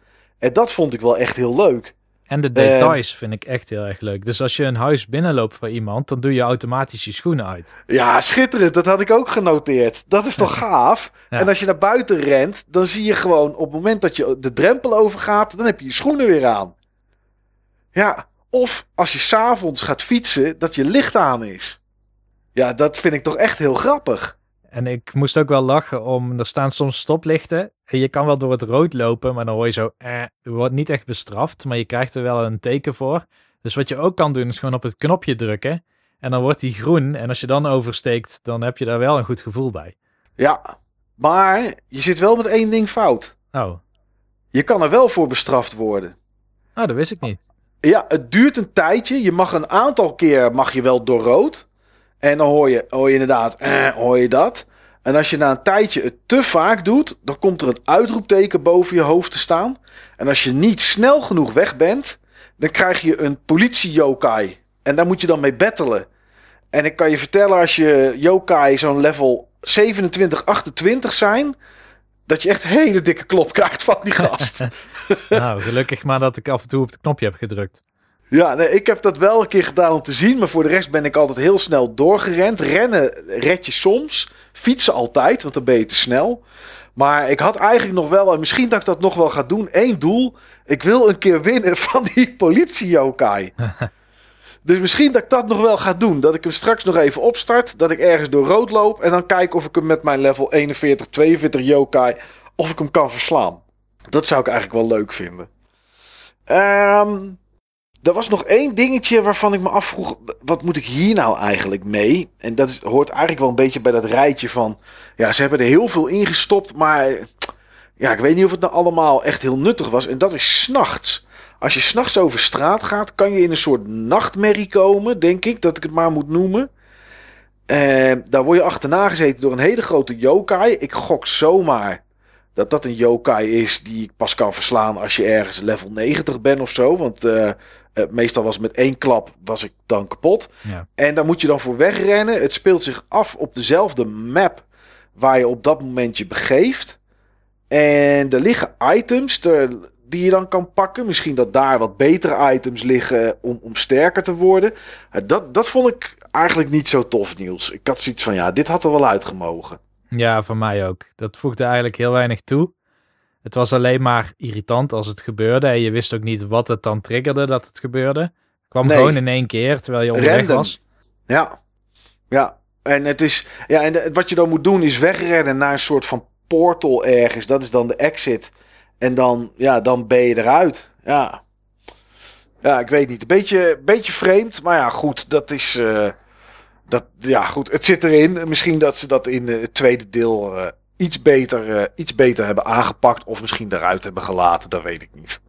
En dat vond ik wel echt heel leuk. En de details vind ik echt heel erg leuk. Dus als je een huis binnenloopt voor iemand, dan doe je automatisch je schoenen uit. Ja, schitterend. Dat had ik ook genoteerd. Dat is toch gaaf? Ja. En als je naar buiten rent, dan zie je gewoon op het moment dat je de drempel overgaat, dan heb je je schoenen weer aan. Ja, of als je s'avonds gaat fietsen, dat je licht aan is. Ja, dat vind ik toch echt heel grappig. En ik moest ook wel lachen om, er staan soms stoplichten. En je kan wel door het rood lopen, maar dan hoor je zo, eh, je wordt niet echt bestraft, maar je krijgt er wel een teken voor. Dus wat je ook kan doen, is gewoon op het knopje drukken. En dan wordt die groen. En als je dan oversteekt, dan heb je daar wel een goed gevoel bij. Ja, maar je zit wel met één ding fout. Oh, Je kan er wel voor bestraft worden. oh dat wist ik niet. Ja, het duurt een tijdje. Je mag een aantal keer mag je wel door rood. En dan hoor je, hoor je inderdaad, eh, hoor je dat. En als je na een tijdje het te vaak doet, dan komt er een uitroepteken boven je hoofd te staan. En als je niet snel genoeg weg bent, dan krijg je een politie-yokai. En daar moet je dan mee battelen. En ik kan je vertellen, als je yokai zo'n level 27, 28 zijn, dat je echt hele dikke klop krijgt van die gast. Nou, gelukkig maar dat ik af en toe op het knopje heb gedrukt. Ja, nee, ik heb dat wel een keer gedaan om te zien. Maar voor de rest ben ik altijd heel snel doorgerend. Rennen red je soms. Fietsen altijd, want dan ben je te snel. Maar ik had eigenlijk nog wel, en misschien dat ik dat nog wel ga doen, één doel. Ik wil een keer winnen van die politie-yokai. dus misschien dat ik dat nog wel ga doen. Dat ik hem straks nog even opstart. Dat ik ergens door rood loop. En dan kijk of ik hem met mijn level 41, 42 yokai, of ik hem kan verslaan. Dat zou ik eigenlijk wel leuk vinden. Ehm... er was nog één dingetje waarvan ik me afvroeg: wat moet ik hier nou eigenlijk mee? En dat is, hoort eigenlijk wel een beetje bij dat rijtje van. Ja, ze hebben er heel veel in gestopt, maar. Ja, ik weet niet of het nou allemaal echt heel nuttig was. En dat is s'nachts. Als je s'nachts over straat gaat, kan je in een soort nachtmerrie komen, denk ik, dat ik het maar moet noemen. Uh, daar word je achterna gezeten door een hele grote yokai. Ik gok zomaar dat dat een yokai is die ik pas kan verslaan als je ergens level 90 bent of zo. Want uh, uh, meestal was met één klap was ik dan kapot. Ja. En daar moet je dan voor wegrennen. Het speelt zich af op dezelfde map waar je op dat moment je begeeft. En er liggen items te, die je dan kan pakken. Misschien dat daar wat betere items liggen om, om sterker te worden. Uh, dat, dat vond ik eigenlijk niet zo tof, Niels. Ik had zoiets van, ja, dit had er wel uitgemogen. Ja, voor mij ook. Dat voegde eigenlijk heel weinig toe. Het was alleen maar irritant als het gebeurde. En je wist ook niet wat het dan triggerde dat het gebeurde. Het kwam Nee. gewoon in één keer terwijl je onderweg Random. was. Ja, ja. En, het is, ja, en de- wat je dan moet doen is wegrennen naar een soort van portal ergens. Dat is dan de exit. En dan, ja, dan ben je eruit. Ja, ja ik weet niet. Een beetje, beetje vreemd. Maar ja, goed. Dat is... eh, dat, ja, goed. Het zit erin. Misschien dat ze dat in eh, het tweede deel eh, iets, beter, eh, iets beter hebben aangepakt. Of misschien eruit hebben gelaten. Dat weet ik niet.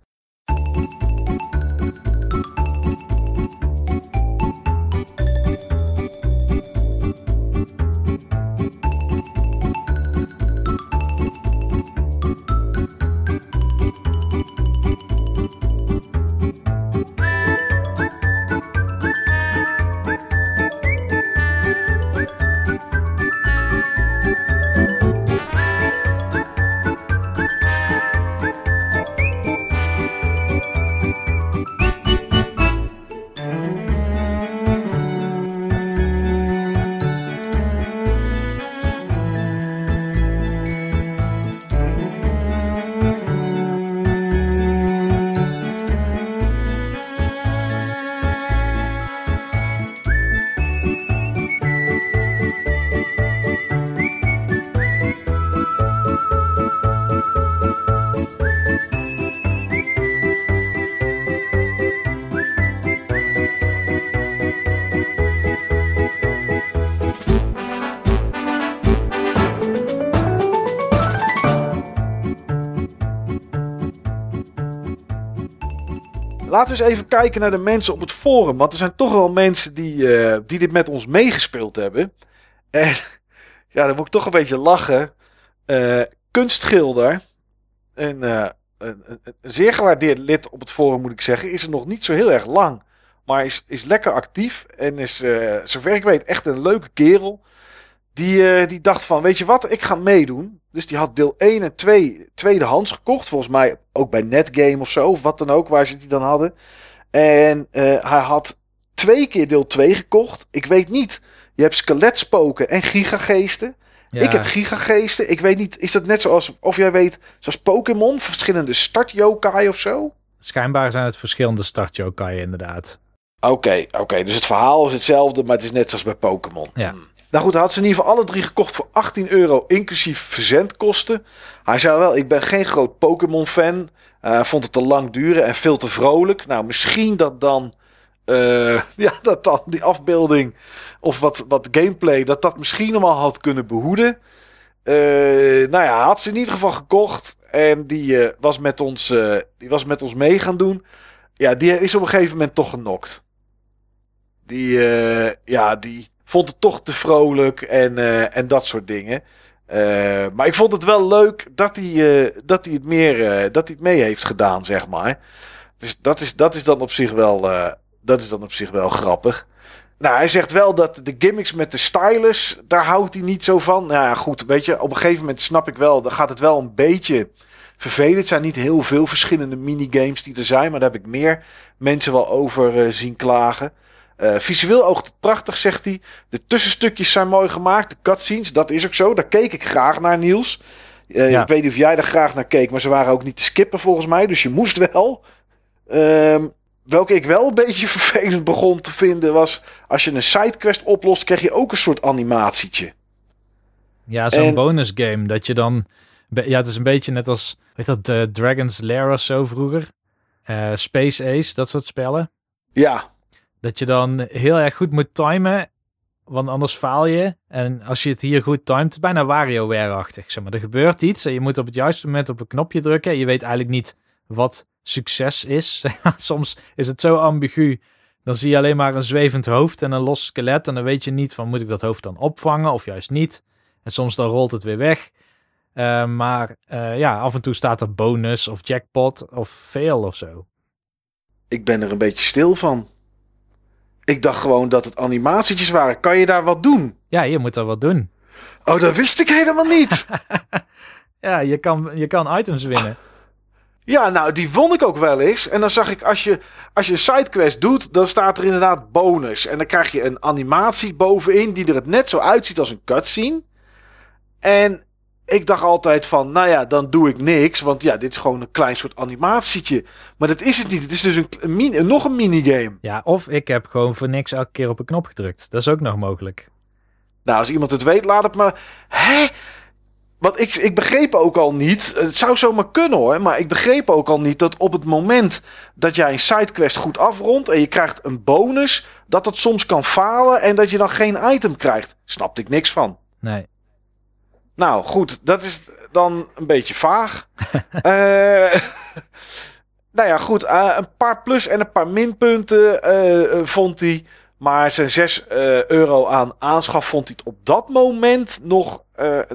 Laten we eens even kijken naar de mensen op het forum. Want er zijn toch wel mensen die, eh, die dit met ons meegespeeld hebben. En ja, dan moet ik toch een beetje lachen. Eh, kunstschilder. Een, eh, een, een, een zeer gewaardeerd lid op het forum, moet ik zeggen. Is er nog niet zo heel erg lang. Maar is, is lekker actief. En is, zover ik weet, echt een leuke kerel. Die, eh, die dacht van, weet je wat, ik ga meedoen. Dus die had deel 1 en 2 tweedehands gekocht. Volgens mij ook bij Netgame of zo, of wat dan ook, waar ze die dan hadden. En eh, hij had twee keer deel 2 gekocht. Ik weet niet, je hebt skeletspoken en gigageesten. Ja, Ik heb gigageesten. Ik weet niet, is dat net zoals, of jij weet, zoals Pokémon, verschillende start yokai of zo? Schijnbaar zijn het verschillende start yokai inderdaad. Oké, oké. Dus het verhaal is hetzelfde, maar het is net zoals bij Pokémon. Ja. Nou goed, had ze in ieder geval alle drie gekocht voor 18 euro, inclusief verzendkosten. Hij zei wel, ik ben geen groot Pokémon-fan. Hij vond het te lang duren en veel te vrolijk. Nou, misschien dat dan, eh, ja, dat dan die afbeelding of wat, wat gameplay, dat dat misschien wel had kunnen behoeden. Eh, nou ja, had ze in ieder geval gekocht en die, eh, was, met ons, die was met ons mee gaan doen. Ja, die is op een gegeven moment toch genokt. Die, ja, die vond het toch te vrolijk en, eh, en dat soort dingen. Eh, maar ik vond het wel leuk dat hij, eh, dat hij het meer dat hij het mee heeft gedaan, zeg maar. Dus dat is, dat is dan op zich wel, dat is dan op zich wel grappig. Nou, hij zegt wel dat de gimmicks met de stylus, daar houdt hij niet zo van. Nou ja, goed, weet je, op een gegeven moment snap ik wel, dan gaat het wel een beetje vervelend. Het zijn niet heel veel verschillende minigames die er zijn, maar daar heb ik meer mensen wel over zien klagen. Eh, visueel oogt het prachtig, zegt hij. De tussenstukjes zijn mooi gemaakt. De cutscenes, dat is ook zo. Daar keek ik graag naar, Niels. Eh, Ja. Ik weet niet of jij daar graag naar keek, maar ze waren ook niet te skippen volgens mij. Dus je moest wel. Ehm, welke ik wel een beetje vervelend begon te vinden was... als je een sidequest oplost, krijg je ook een soort animatietje. Ja, zo'n En- bonus game dat je dan... Ja, het is een beetje net als, weet dat, eh, Dragon's Lair of zo vroeger. Space Ace, dat soort spellen. Ja, Dat je dan heel erg goed moet timen, want anders faal je. En als je het hier goed timet, is bijna WarioWare-achtig. Zeg maar. Er gebeurt iets en je moet op het juiste moment op een knopje drukken. Je weet eigenlijk niet wat succes is. Soms is het zo ambigu. Dan zie je alleen maar een zwevend hoofd en een los skelet. En dan weet je niet van moet ik dat hoofd dan opvangen of juist niet. En soms dan rolt het weer weg. Eh, maar eh, ja, af en toe staat er bonus of jackpot of fail of zo. ik ben er een beetje stil van. Ik dacht gewoon dat het animatietjes waren. Kan je daar wat doen? Ja, je moet er wat doen. Oh, dat wist ik helemaal niet. Ja, je kan, je kan items winnen. Ja, nou, die won ik ook wel eens. En dan zag ik, als je, als je een sidequest doet, dan staat er inderdaad bonus. En dan krijg je een animatie bovenin die er het net zo uitziet als een cutscene. En ik dacht altijd van, nou ja, dan doe ik niks. Want ja, dit is gewoon een klein soort animatietje. Maar dat is het niet. Het is dus een, een mini, nog een minigame. Ja, of ik heb gewoon voor niks elke keer op een knop gedrukt. Dat is ook nog mogelijk. Nou, als iemand het weet, laat het maar. Hè? Want ik, ik begreep ook al niet. Het zou zomaar kunnen hoor. Maar ik begreep ook al niet dat op het moment dat jij een sidequest goed afrondt. en je krijgt een bonus. dat dat soms kan falen en dat je dan geen item krijgt. Snapte ik niks van. Nee. Nou goed, dat is dan een beetje vaag. Eh, nou ja, goed. eh, een paar plus en een paar minpunten eh, vond hij. Maar zijn 6 eh, euro aan aanschaf vond hij het op dat moment nog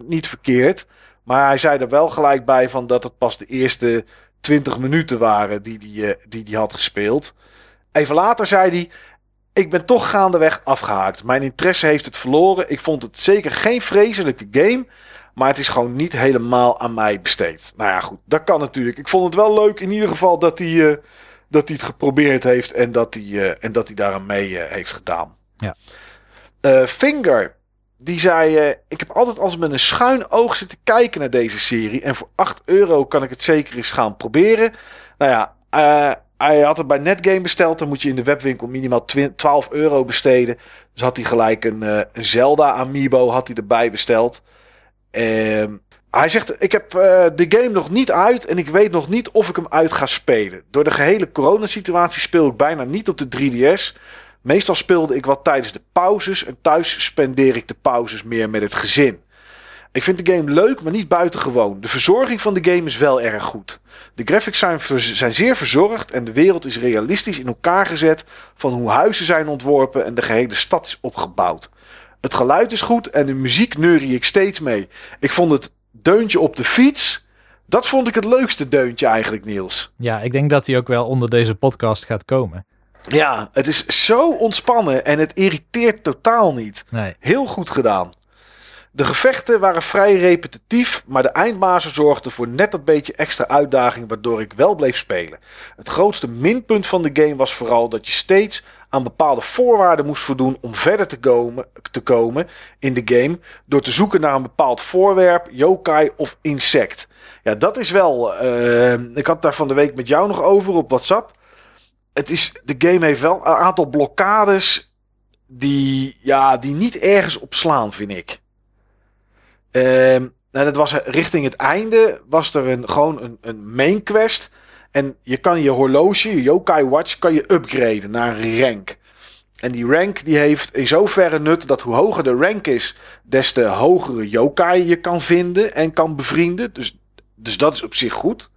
niet verkeerd. Maar hij zei er wel gelijk bij van dat het pas de eerste 20 minuten waren die hij die, die die had gespeeld. Even later zei hij. Ik ben toch gaandeweg afgehaakt. Mijn interesse heeft het verloren. Ik vond het zeker geen vreselijke game. Maar het is gewoon niet helemaal aan mij besteed. Nou ja, goed. Dat kan natuurlijk. Ik vond het wel leuk in ieder geval dat hij, eh, dat hij het geprobeerd heeft. En dat hij, eh, en dat hij daar aan mee eh, heeft gedaan. Ja. Finger. Die zei, ik heb altijd als met een schuin oog zitten kijken naar deze serie. En voor 8 euro kan ik het zeker eens gaan proberen. Nou ja, hij had het bij Netgame besteld. Dan moet je in de webwinkel minimaal 20 12 euro besteden. Dus had hij gelijk een, een Zelda Amiibo had hij erbij besteld. Ehm, hij zegt, ik heb eh, de game nog niet uit en ik weet nog niet of ik hem uit ga spelen. Door de gehele coronasituatie speel ik bijna niet op de 3DS. Meestal speelde ik wat tijdens de pauzes en thuis spendeer ik de pauzes meer met het gezin. Ik vind de game leuk, maar niet buitengewoon. De verzorging van de game is wel erg goed. De graphics zijn, zijn zeer verzorgd en de wereld is realistisch in elkaar gezet van hoe huizen zijn ontworpen en de gehele stad is opgebouwd. Het geluid is goed en de muziek neurie ik steeds mee. Ik vond het deuntje op de fiets, dat vond ik het leukste deuntje eigenlijk, Niels. Ja, ik denk dat hij ook wel onder deze podcast gaat komen. Ja, het is zo ontspannen en het irriteert totaal niet. Nee. Heel goed gedaan. De gevechten waren vrij repetitief, maar de eindbazen zorgden voor net dat beetje extra uitdaging waardoor ik wel bleef spelen. Het grootste minpunt van de game was vooral dat je steeds aan bepaalde voorwaarden moest voldoen om verder te komen, te komen in de game door te zoeken naar een bepaald voorwerp, yokai of insect. Ja, dat is wel. eh, ik had daar van de week met jou nog over op WhatsApp. Het is, de game heeft wel een aantal blokkades die, ja, die niet ergens op slaan, vind ik. Ehm nou, dat was richting het einde, was er een, gewoon een, een main quest. En je kan je horloge, je yokai watch, kan je upgraden naar een rank. En die rank die heeft in zoverre nut dat hoe hoger de rank is, des te hogere yokai je kan vinden en kan bevrienden. Dus, dus dat is op zich goed.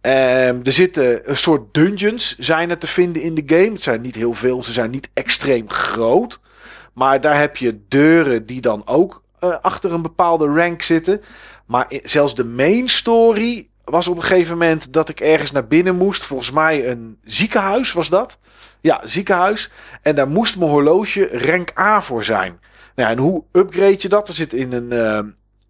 Ehm, er zitten een soort dungeons zijn er te vinden in de game. Het zijn niet heel veel, ze zijn niet extreem groot. Maar daar heb je deuren die dan ook eh, achter een bepaalde rank zitten. Maar zelfs de main story was op een gegeven moment dat ik ergens naar binnen moest. Volgens mij een ziekenhuis was dat. Ja, ziekenhuis. En daar moest mijn horloge rank A voor zijn. Nou, en hoe upgrade je dat? Er zit in een eh,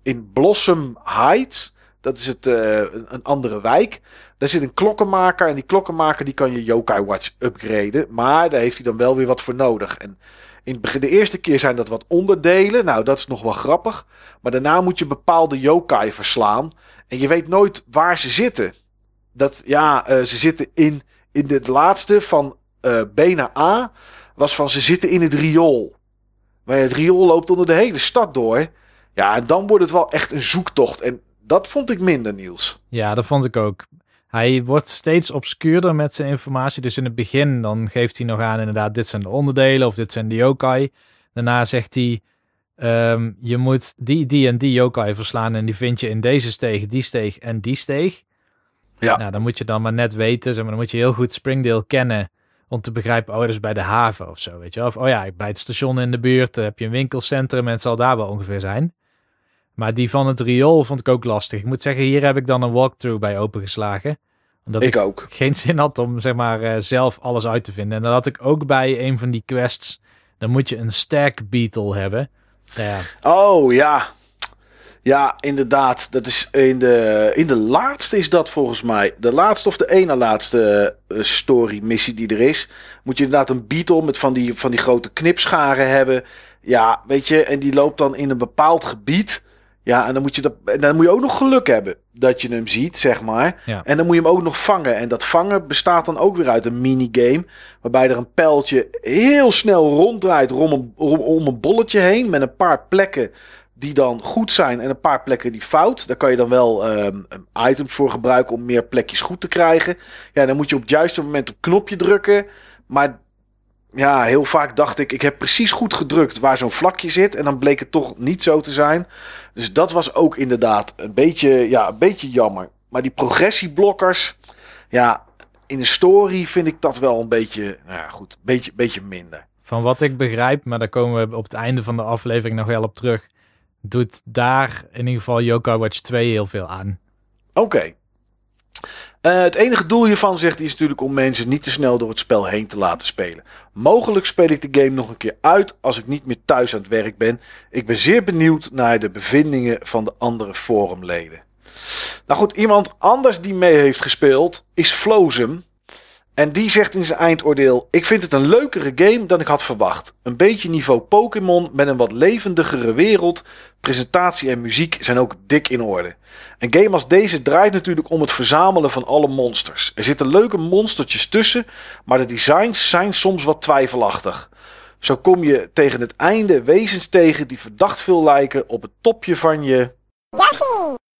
in Blossom Heights. Dat is het, eh, een, andere wijk. Daar zit een klokkenmaker. En die klokkenmaker die kan je Yokai Watch upgraden. Maar daar heeft hij dan wel weer wat voor nodig. En in de eerste keer zijn dat wat onderdelen. Nou, dat is nog wel grappig. Maar daarna moet je bepaalde yokai verslaan. En je weet nooit waar ze zitten. Dat, ja, eh, ze zitten in, in de laatste van eh, B naar A. Was van ze zitten in het riool. Maar het riool loopt onder de hele stad door. Ja, en dan wordt het wel echt een zoektocht. En dat vond ik minder, Niels. Ja, dat vond ik ook. Hij wordt steeds obscuurder met zijn informatie. Dus in het begin dan geeft hij nog aan inderdaad, dit zijn de onderdelen of dit zijn de yokai. Daarna zegt hij, ehm, je moet die, die en die yokai verslaan en die vind je in deze steeg, die steeg en die steeg. Ja. Nou, dan moet je dan maar net weten, zeg maar, dan moet je heel goed Springdale kennen om te begrijpen, oh, dat is bij de haven of zo, weet je wel. Of, oh ja, bij het station in de buurt eh, heb je een winkelcentrum en het zal daar wel ongeveer zijn. Maar die van het riool vond ik ook lastig. Ik moet zeggen, hier heb ik dan een walkthrough bij opengeslagen. Omdat Ik ik, ook. geen zin had om zeg maar eh, zelf alles uit te vinden. En dan had ik ook bij een van die quests, dan moet je een stack beetle hebben. Ja, Oh ja. Ja, inderdaad. Dat is in de, in de laatste is dat volgens mij. De laatste of de ene laatste eh, story missie die er is. Moet je inderdaad een beetle met van die, van die grote knipscharen hebben. Ja, weet je. En die loopt dan in een bepaald gebied. Ja, en dan moet je, dat, en dan moet je ook nog geluk hebben dat je hem ziet, zeg maar. Ja. En dan moet je hem ook nog vangen. En dat vangen bestaat dan ook weer uit een minigame. Waarbij er een pijltje heel snel ronddraait om een, om, om een bolletje heen. Met een paar plekken die dan goed zijn en een paar plekken die fout. Daar kan je dan wel ehm, items voor gebruiken om meer plekjes goed te krijgen. Ja, dan moet je op het juiste moment op knopje drukken. Maar ja, heel vaak dacht ik, ik heb precies goed gedrukt waar zo'n vlakje zit. En dan bleek het toch niet zo te zijn. Dus dat was ook inderdaad een beetje, ja, een beetje jammer. Maar die progressieblokkers, ja, in de story vind ik dat wel een beetje, nou ja, goed, een beetje, beetje minder. van wat ik begrijp, maar daar komen we op het einde van de aflevering nog wel op terug, doet daar in ieder geval Yokai Watch 2 heel veel aan. Oké. Eh, het enige doel hiervan, zegt hij, is natuurlijk om mensen niet te snel door het spel heen te laten spelen. Mogelijk speel ik de game nog een keer uit als ik niet meer thuis aan het werk ben. Ik ben zeer benieuwd naar de bevindingen van de andere forumleden. Nou goed, iemand anders die mee heeft gespeeld is Flozem. En die zegt in zijn eindoordeel: Ik vind het een leukere game dan ik had verwacht. Een beetje niveau Pokémon met een wat levendigere wereld. Presentatie en muziek zijn ook dik in orde. Een game als deze draait natuurlijk om het verzamelen van alle monsters. Er zitten leuke monstertjes tussen, maar de designs zijn soms wat twijfelachtig. Zo kom je tegen het einde wezens tegen die verdacht veel lijken op het topje van je.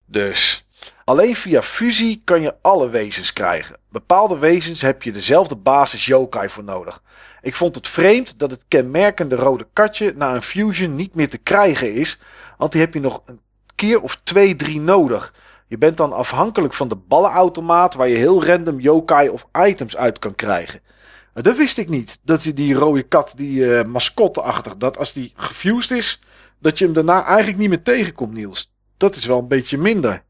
Dus. Alleen via fusie kan je alle wezens krijgen. Bepaalde wezens heb je dezelfde basis yokai voor nodig. Ik vond het vreemd dat het kenmerkende rode katje na een fusion niet meer te krijgen is, want die heb je nog een keer of twee, drie nodig. Je bent dan afhankelijk van de ballenautomaat waar je heel random yokai of items uit kan krijgen. Dat wist ik niet. Dat je die rode kat, die eh mascotteachtig, dat als die gefused is, dat je hem daarna eigenlijk niet meer tegenkomt, Niels. Dat is wel een beetje minder.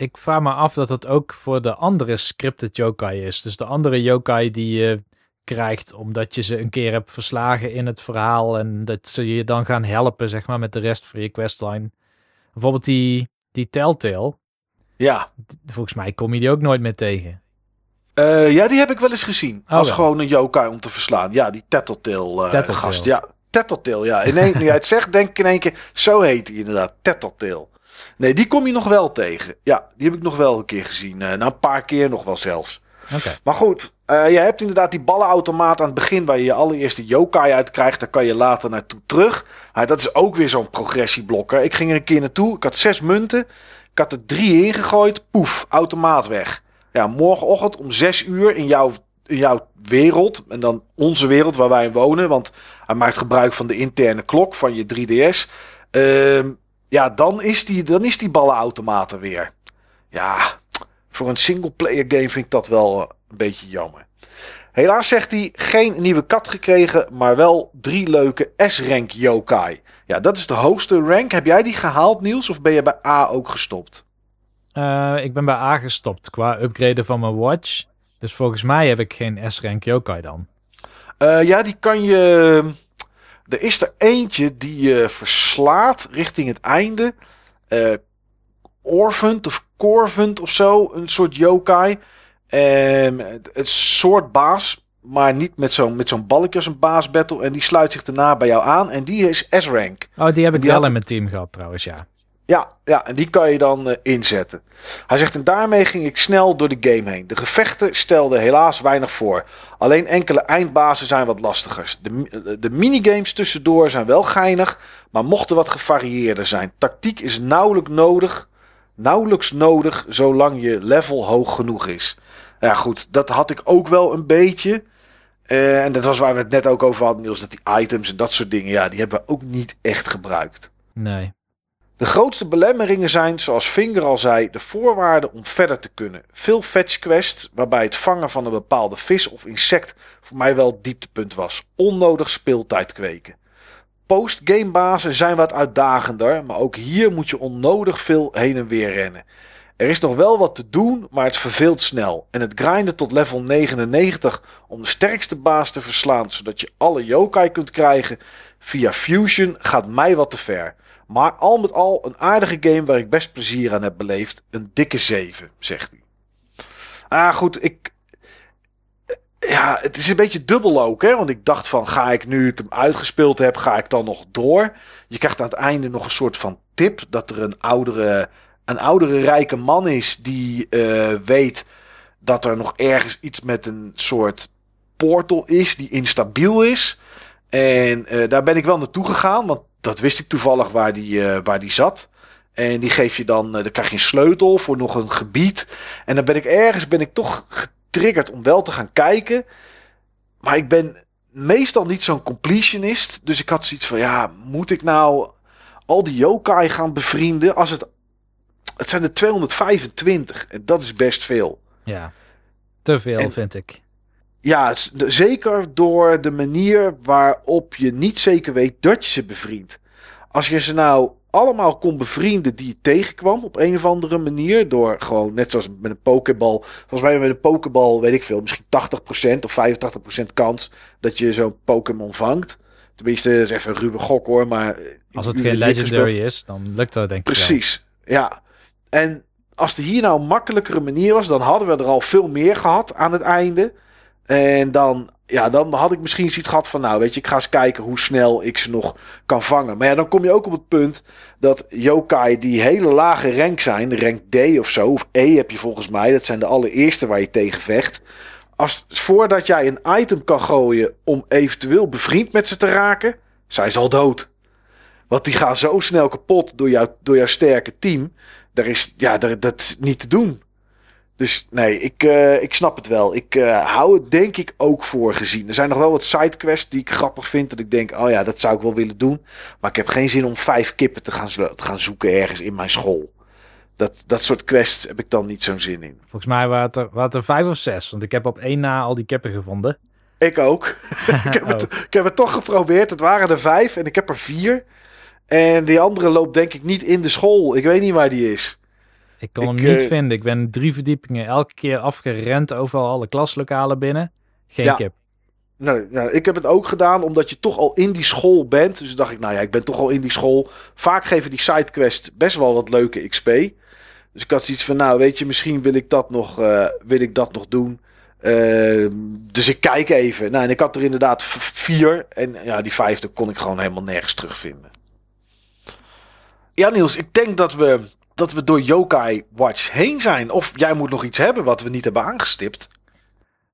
Ik vraag me af dat dat ook voor de andere scripted yokai is. Dus de andere yokai die je krijgt omdat je ze een keer hebt verslagen in het verhaal en dat ze je dan gaan helpen, zeg maar, met de rest van je questline. Bijvoorbeeld die, die Telltale. Ja. Volgens mij kom je die ook nooit meer tegen. Eh, ja, die heb ik wel eens gezien. Oh, als wel. gewoon een yokai om te verslaan. Ja, die Tattletale eh Tattletale. gast. Ja, Tattletale, ja. In één, nu jij het zegt, denk ik in één keer, zo heet hij inderdaad. Tattletale. Nee, die kom je nog wel tegen. Ja, die heb ik nog wel een keer gezien. Eh, nou, een paar keer nog wel zelfs. Oké. Maar goed, eh, je hebt inderdaad die ballenautomaat aan het begin waar je je allereerste yokai uit krijgt. Daar kan je later naartoe terug. Maar dat is ook weer zo'n progressieblokker. Ik ging er een keer naartoe. Ik had zes munten. Ik had er drie ingegooid. Poef, automaat weg. Ja, morgenochtend om zes uur in jouw, in jouw wereld. En dan onze wereld waar wij in wonen. Want hij maakt gebruik van de interne klok van je 3DS. Ehm, ja, dan is, die, dan is die ballenautomaat er weer. Ja, voor een singleplayer game vind ik dat wel een beetje jammer. Helaas zegt hij geen nieuwe kat gekregen, maar wel drie leuke S-rank yokai. Ja, dat is de hoogste rank. Heb jij die gehaald, Niels, of ben je bij A ook gestopt? Eh, ik ben bij A gestopt qua upgraden van mijn watch. Dus volgens mij heb ik geen S-rank yokai dan. Eh, ja, die kan je. Er is er eentje die je verslaat richting het einde. Eh Orphant of Corvant of zo. Een soort yokai. En het het soort baas. Maar niet met zo'n met zo'n balkje als een baas battle. En die sluit zich daarna bij jou aan. En die is S-rank. Oh, die heb ik Die wel had- in mijn team gehad trouwens, ja. Ja, ja, en die kan je dan eh, inzetten. Hij zegt, en daarmee ging ik snel door de game heen. De gevechten stelden helaas weinig voor. Alleen enkele eindbazen zijn wat lastiger. De, eh, de minigames tussendoor zijn wel geinig, maar mochten wat gevarieerder zijn. Tactiek is nauwelijks nodig. Nauwelijks nodig zolang je level hoog genoeg is. Ja, goed, dat had ik ook wel een beetje. Uh, en dat was waar we het net ook over hadden, Niels. Dat die items en dat soort dingen, ja, die hebben we ook niet echt gebruikt. Nee. De grootste belemmeringen zijn, zoals Finger al zei, de voorwaarden om verder te kunnen. Veel fetch quests, waarbij het vangen van een bepaalde vis of insect voor mij wel het dieptepunt was. Onnodig speeltijd kweken. Postgame bazen zijn wat uitdagender, maar ook hier moet je onnodig veel heen en weer rennen. Er is nog wel wat te doen, maar het verveelt snel. En het grinden tot level 99 om de sterkste baas te verslaan, zodat je alle yokai kunt krijgen via Fusion, gaat mij wat te ver. Maar al met al een aardige game waar ik best plezier aan heb beleefd. Een dikke 7, zegt hij. Ah, goed, ik. Ja, het is een beetje dubbel ook, hè? Want ik dacht van, ga ik nu ik hem uitgespeeld heb, ga ik dan nog door? Je krijgt aan het einde nog een soort van tip dat er een oudere, een oudere rijke man is die uh, weet dat er nog ergens iets met een soort portal is die instabiel is. En uh, daar ben ik wel naartoe gegaan, want dat wist ik toevallig waar die, uh, waar die zat. En die geef je dan, uh, dan krijg je een sleutel voor nog een gebied. En dan ben ik ergens ben ik toch getriggerd om wel te gaan kijken. Maar ik ben meestal niet zo'n completionist. Dus ik had zoiets van, ja, moet ik nou al die yokai gaan bevrienden? Als het, het zijn er 225 en dat is best veel. Ja, te veel en, vind ik. Ja, zeker door de manier waarop je niet zeker weet dat je ze bevriendt. Als je ze nou allemaal kon bevrienden die je tegenkwam op een of andere manier. Door gewoon, net zoals met een pokeball. Volgens mij met een pokeball, weet ik veel, misschien 80% of 85% kans dat je zo'n Pokémon vangt. Tenminste, dat is even een ruwe gok hoor. Maar als het geen legendary is, dan lukt dat denk ik Precies, ja. En als er hier nou een makkelijkere manier was, dan hadden we er al veel meer gehad aan het einde. En dan, ja, dan had ik misschien zoiets gehad van, nou weet je, ik ga eens kijken hoe snel ik ze nog kan vangen. Maar ja, dan kom je ook op het punt dat yokai die hele lage rank zijn, rank D of zo, of E heb je volgens mij, dat zijn de allereerste waar je tegen vecht. Als, voordat jij een item kan gooien om eventueel bevriend met ze te raken, zijn ze al dood. Want die gaan zo snel kapot door, jou, door jouw sterke team. Daar is, ja, daar, dat is niet te doen. Dus nee, ik, uh, ik snap het wel. Ik uh, hou het denk ik ook voor gezien. Er zijn nog wel wat sidequests die ik grappig vind. Dat ik denk, oh ja, dat zou ik wel willen doen. Maar ik heb geen zin om vijf kippen te gaan, te gaan zoeken ergens in mijn school. Dat, dat soort quests heb ik dan niet zo'n zin in. Volgens mij waren het, er, waren het er vijf of zes. Want ik heb op één na al die kippen gevonden. Ik ook. ik, heb het, oh. ik heb het toch geprobeerd. Het waren er vijf en ik heb er vier. En die andere loopt denk ik niet in de school. Ik weet niet waar die is. Ik kon hem niet uh, vinden. Ik ben drie verdiepingen elke keer afgerend overal alle klaslokalen binnen. Geen ja. kip. Nou, nou, ik heb het ook gedaan omdat je toch al in die school bent. Dus dacht ik, nou ja, ik ben toch al in die school. Vaak geven die sidequests best wel wat leuke XP. Dus ik had zoiets van, nou weet je, misschien wil ik dat nog, uh, wil ik dat nog doen. Uh, dus ik kijk even. Nou, en ik had er inderdaad vier. En ja, die vijfde kon ik gewoon helemaal nergens terugvinden. Ja, Niels, ik denk dat we dat we door Yokai Watch heen zijn. Of jij moet nog iets hebben wat we niet hebben aangestipt.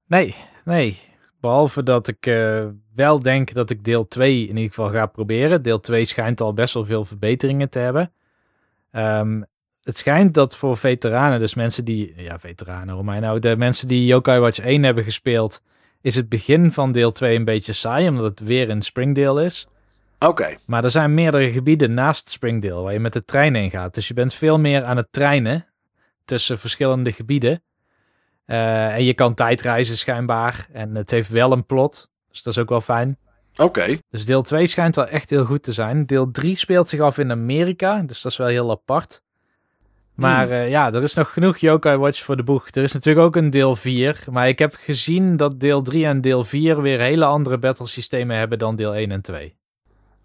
Nee, nee. Behalve dat ik uh, wel denk dat ik deel 2 in ieder geval ga proberen. Deel 2 schijnt al best wel veel verbeteringen te hebben. Um, het schijnt dat voor veteranen, dus mensen die, ja, veteranen, hoe mij nou, de mensen die Yokai Watch 1 hebben gespeeld, is het begin van deel 2 een beetje saai, omdat het weer een Springdale is. Oké. Maar er zijn meerdere gebieden naast Springdale waar je met de trein heen gaat. Dus je bent veel meer aan het treinen tussen verschillende gebieden. Uh, en je kan tijdreizen schijnbaar. En het heeft wel een plot. Dus dat is ook wel fijn. Oké. Dus deel 2 schijnt wel echt heel goed te zijn. Deel 3 speelt zich af in Amerika. Dus dat is wel heel apart. Maar hmm. uh, ja, er is nog genoeg Yokai Watch voor de boeg. Er is natuurlijk ook een deel 4. Maar ik heb gezien dat deel 3 en deel 4 weer hele andere battlesystemen hebben dan deel 1 en 2.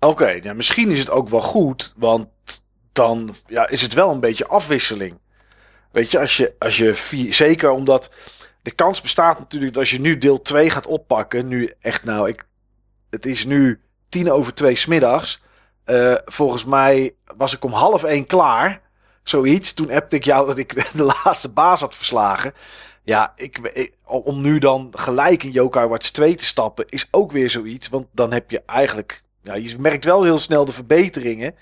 Oké, nou, misschien is het ook wel goed, want dan ja, is het wel een beetje afwisseling. Weet je, als je, als je vier, zeker omdat de kans bestaat natuurlijk dat als je nu deel 2 gaat oppakken, nu echt nou, ik, het is nu tien over twee smiddags. Uh, volgens mij was ik om half één klaar, zoiets. Toen appte ik jou dat ik de laatste baas had verslagen. Ja, ik, ik, om nu dan gelijk in Yokai Watch 2 te stappen, is ook weer zoiets. Want dan heb je eigenlijk ja, je merkt wel heel snel de verbeteringen.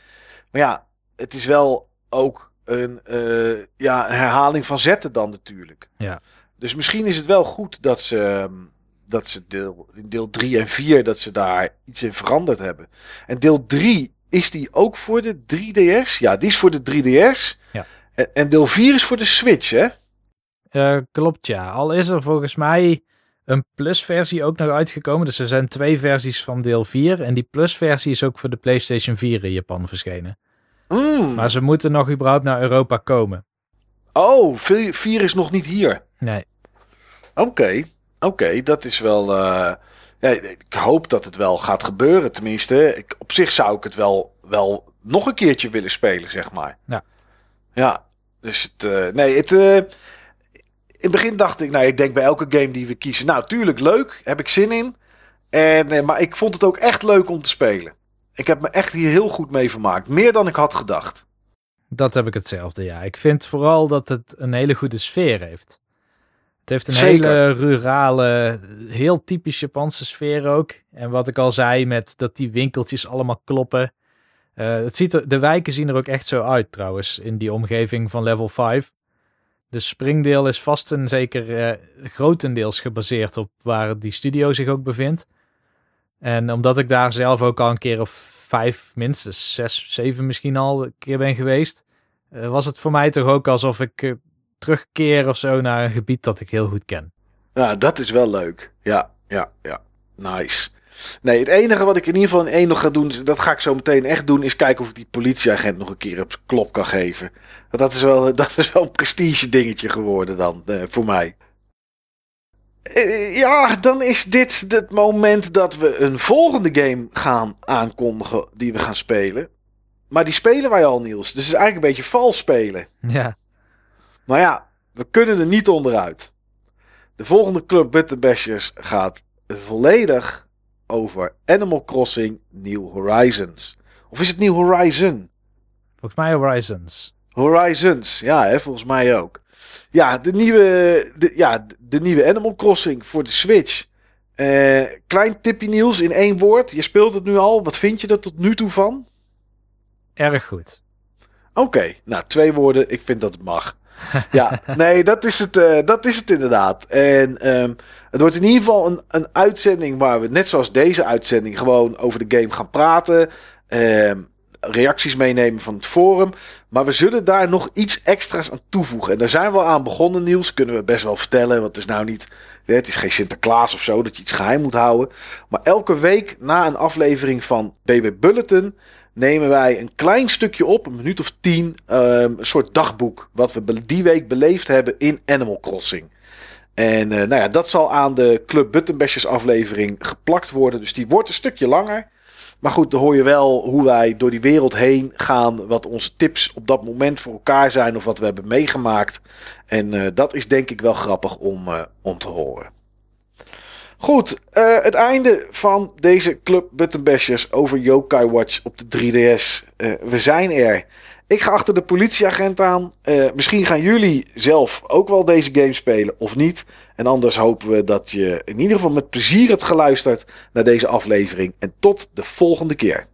Maar ja, het is wel ook een uh, ja, herhaling van zetten dan natuurlijk. Ja. Dus misschien is het wel goed dat ze, ehm, dat ze deel, deel 3 en 4, dat ze daar iets in veranderd hebben. En deel 3, is die ook voor de 3DS? Ja, die is voor de 3DS. Ja. En, en deel 4 is voor de Switch, hè? Uh, klopt, ja. Al is er volgens mij een plus-versie ook nog uitgekomen. Dus er zijn twee versies van deel 4. En die plus-versie is ook voor de PlayStation 4 in Japan verschenen. Mm. Maar ze moeten nog überhaupt naar Europa komen. Oh, 4 is nog niet hier. Nee. Oké, oké, dat is wel. Uh, ja, ik hoop dat het wel gaat gebeuren. Tenminste, ik, op zich zou ik het wel, wel nog een keertje willen spelen, zeg maar. Ja. Ja, dus het. Uh, nee, het. Uh, in het begin dacht ik, nou, ik denk bij elke game die we kiezen, nou, tuurlijk leuk, heb ik zin in. En, maar ik vond het ook echt leuk om te spelen. Ik heb me echt hier heel goed mee vermaakt. Meer dan ik had gedacht. Dat heb ik hetzelfde, ja. Ik vind vooral dat het een hele goede sfeer heeft. Het heeft een Zeker. hele rurale, heel typisch Japanse sfeer ook. En wat ik al zei, met dat die winkeltjes allemaal kloppen. Uh, het ziet er, de wijken zien er ook echt zo uit trouwens, in die omgeving van level 5. De springdeel is vast en zeker uh, grotendeels gebaseerd op waar die studio zich ook bevindt. En omdat ik daar zelf ook al een keer of vijf, minstens zes, zeven misschien al een keer ben geweest, uh, was het voor mij toch ook alsof ik uh, terugkeer of zo naar een gebied dat ik heel goed ken. Ja, dat is wel leuk. Ja, ja, ja. Nice. Nee, het enige wat ik in ieder geval in één nog ga doen, dat ga ik zo meteen echt doen, is kijken of ik die politieagent nog een keer op zijn klop kan geven. Dat is wel, dat is wel een prestige dingetje geworden dan, uh, voor mij. Uh, ja, dan is dit het moment dat we een volgende game gaan aankondigen die we gaan spelen. Maar die spelen wij al, Niels. Dus het is eigenlijk een beetje vals spelen. Ja. Maar ja, we kunnen er niet onderuit. De volgende Club Buttonbashers gaat volledig over Animal Crossing New Horizons. Of is het New Horizon? Volgens mij Horizons. Horizons, ja, hè, volgens mij ook. Ja, de nieuwe, de, ja, de nieuwe Animal Crossing voor de Switch. Uh, klein tipje Niels in één woord. Je speelt het nu al. Wat vind je er tot nu toe van? Erg goed. Oké, okay, nou twee woorden. Ik vind dat het mag. ja, nee, dat is het, uh, dat is het inderdaad. En um, het wordt in ieder geval een, een uitzending waar we, net zoals deze uitzending, gewoon over de game gaan praten. Um, reacties meenemen van het forum. Maar we zullen daar nog iets extra's aan toevoegen. En daar zijn we al aan begonnen, Niels. Kunnen we best wel vertellen. Want het is nou niet. Het is geen Sinterklaas of zo dat je iets geheim moet houden. Maar elke week na een aflevering van BB Bulletin. Nemen wij een klein stukje op, een minuut of tien. Um, een soort dagboek. Wat we die week beleefd hebben in Animal Crossing. En uh, nou ja, dat zal aan de Club Buttonbashers aflevering geplakt worden. Dus die wordt een stukje langer. Maar goed, dan hoor je wel hoe wij door die wereld heen gaan. Wat onze tips op dat moment voor elkaar zijn. Of wat we hebben meegemaakt. En uh, dat is denk ik wel grappig om, uh, om te horen. Goed, uh, het einde van deze Club Buttonbashers over Yokai Watch op de 3DS. we zijn er. Ik ga achter de politieagent aan. Uh, misschien gaan jullie zelf ook wel deze game spelen of niet. En anders hopen we dat je in ieder geval met plezier hebt geluisterd naar deze aflevering. En tot de volgende keer.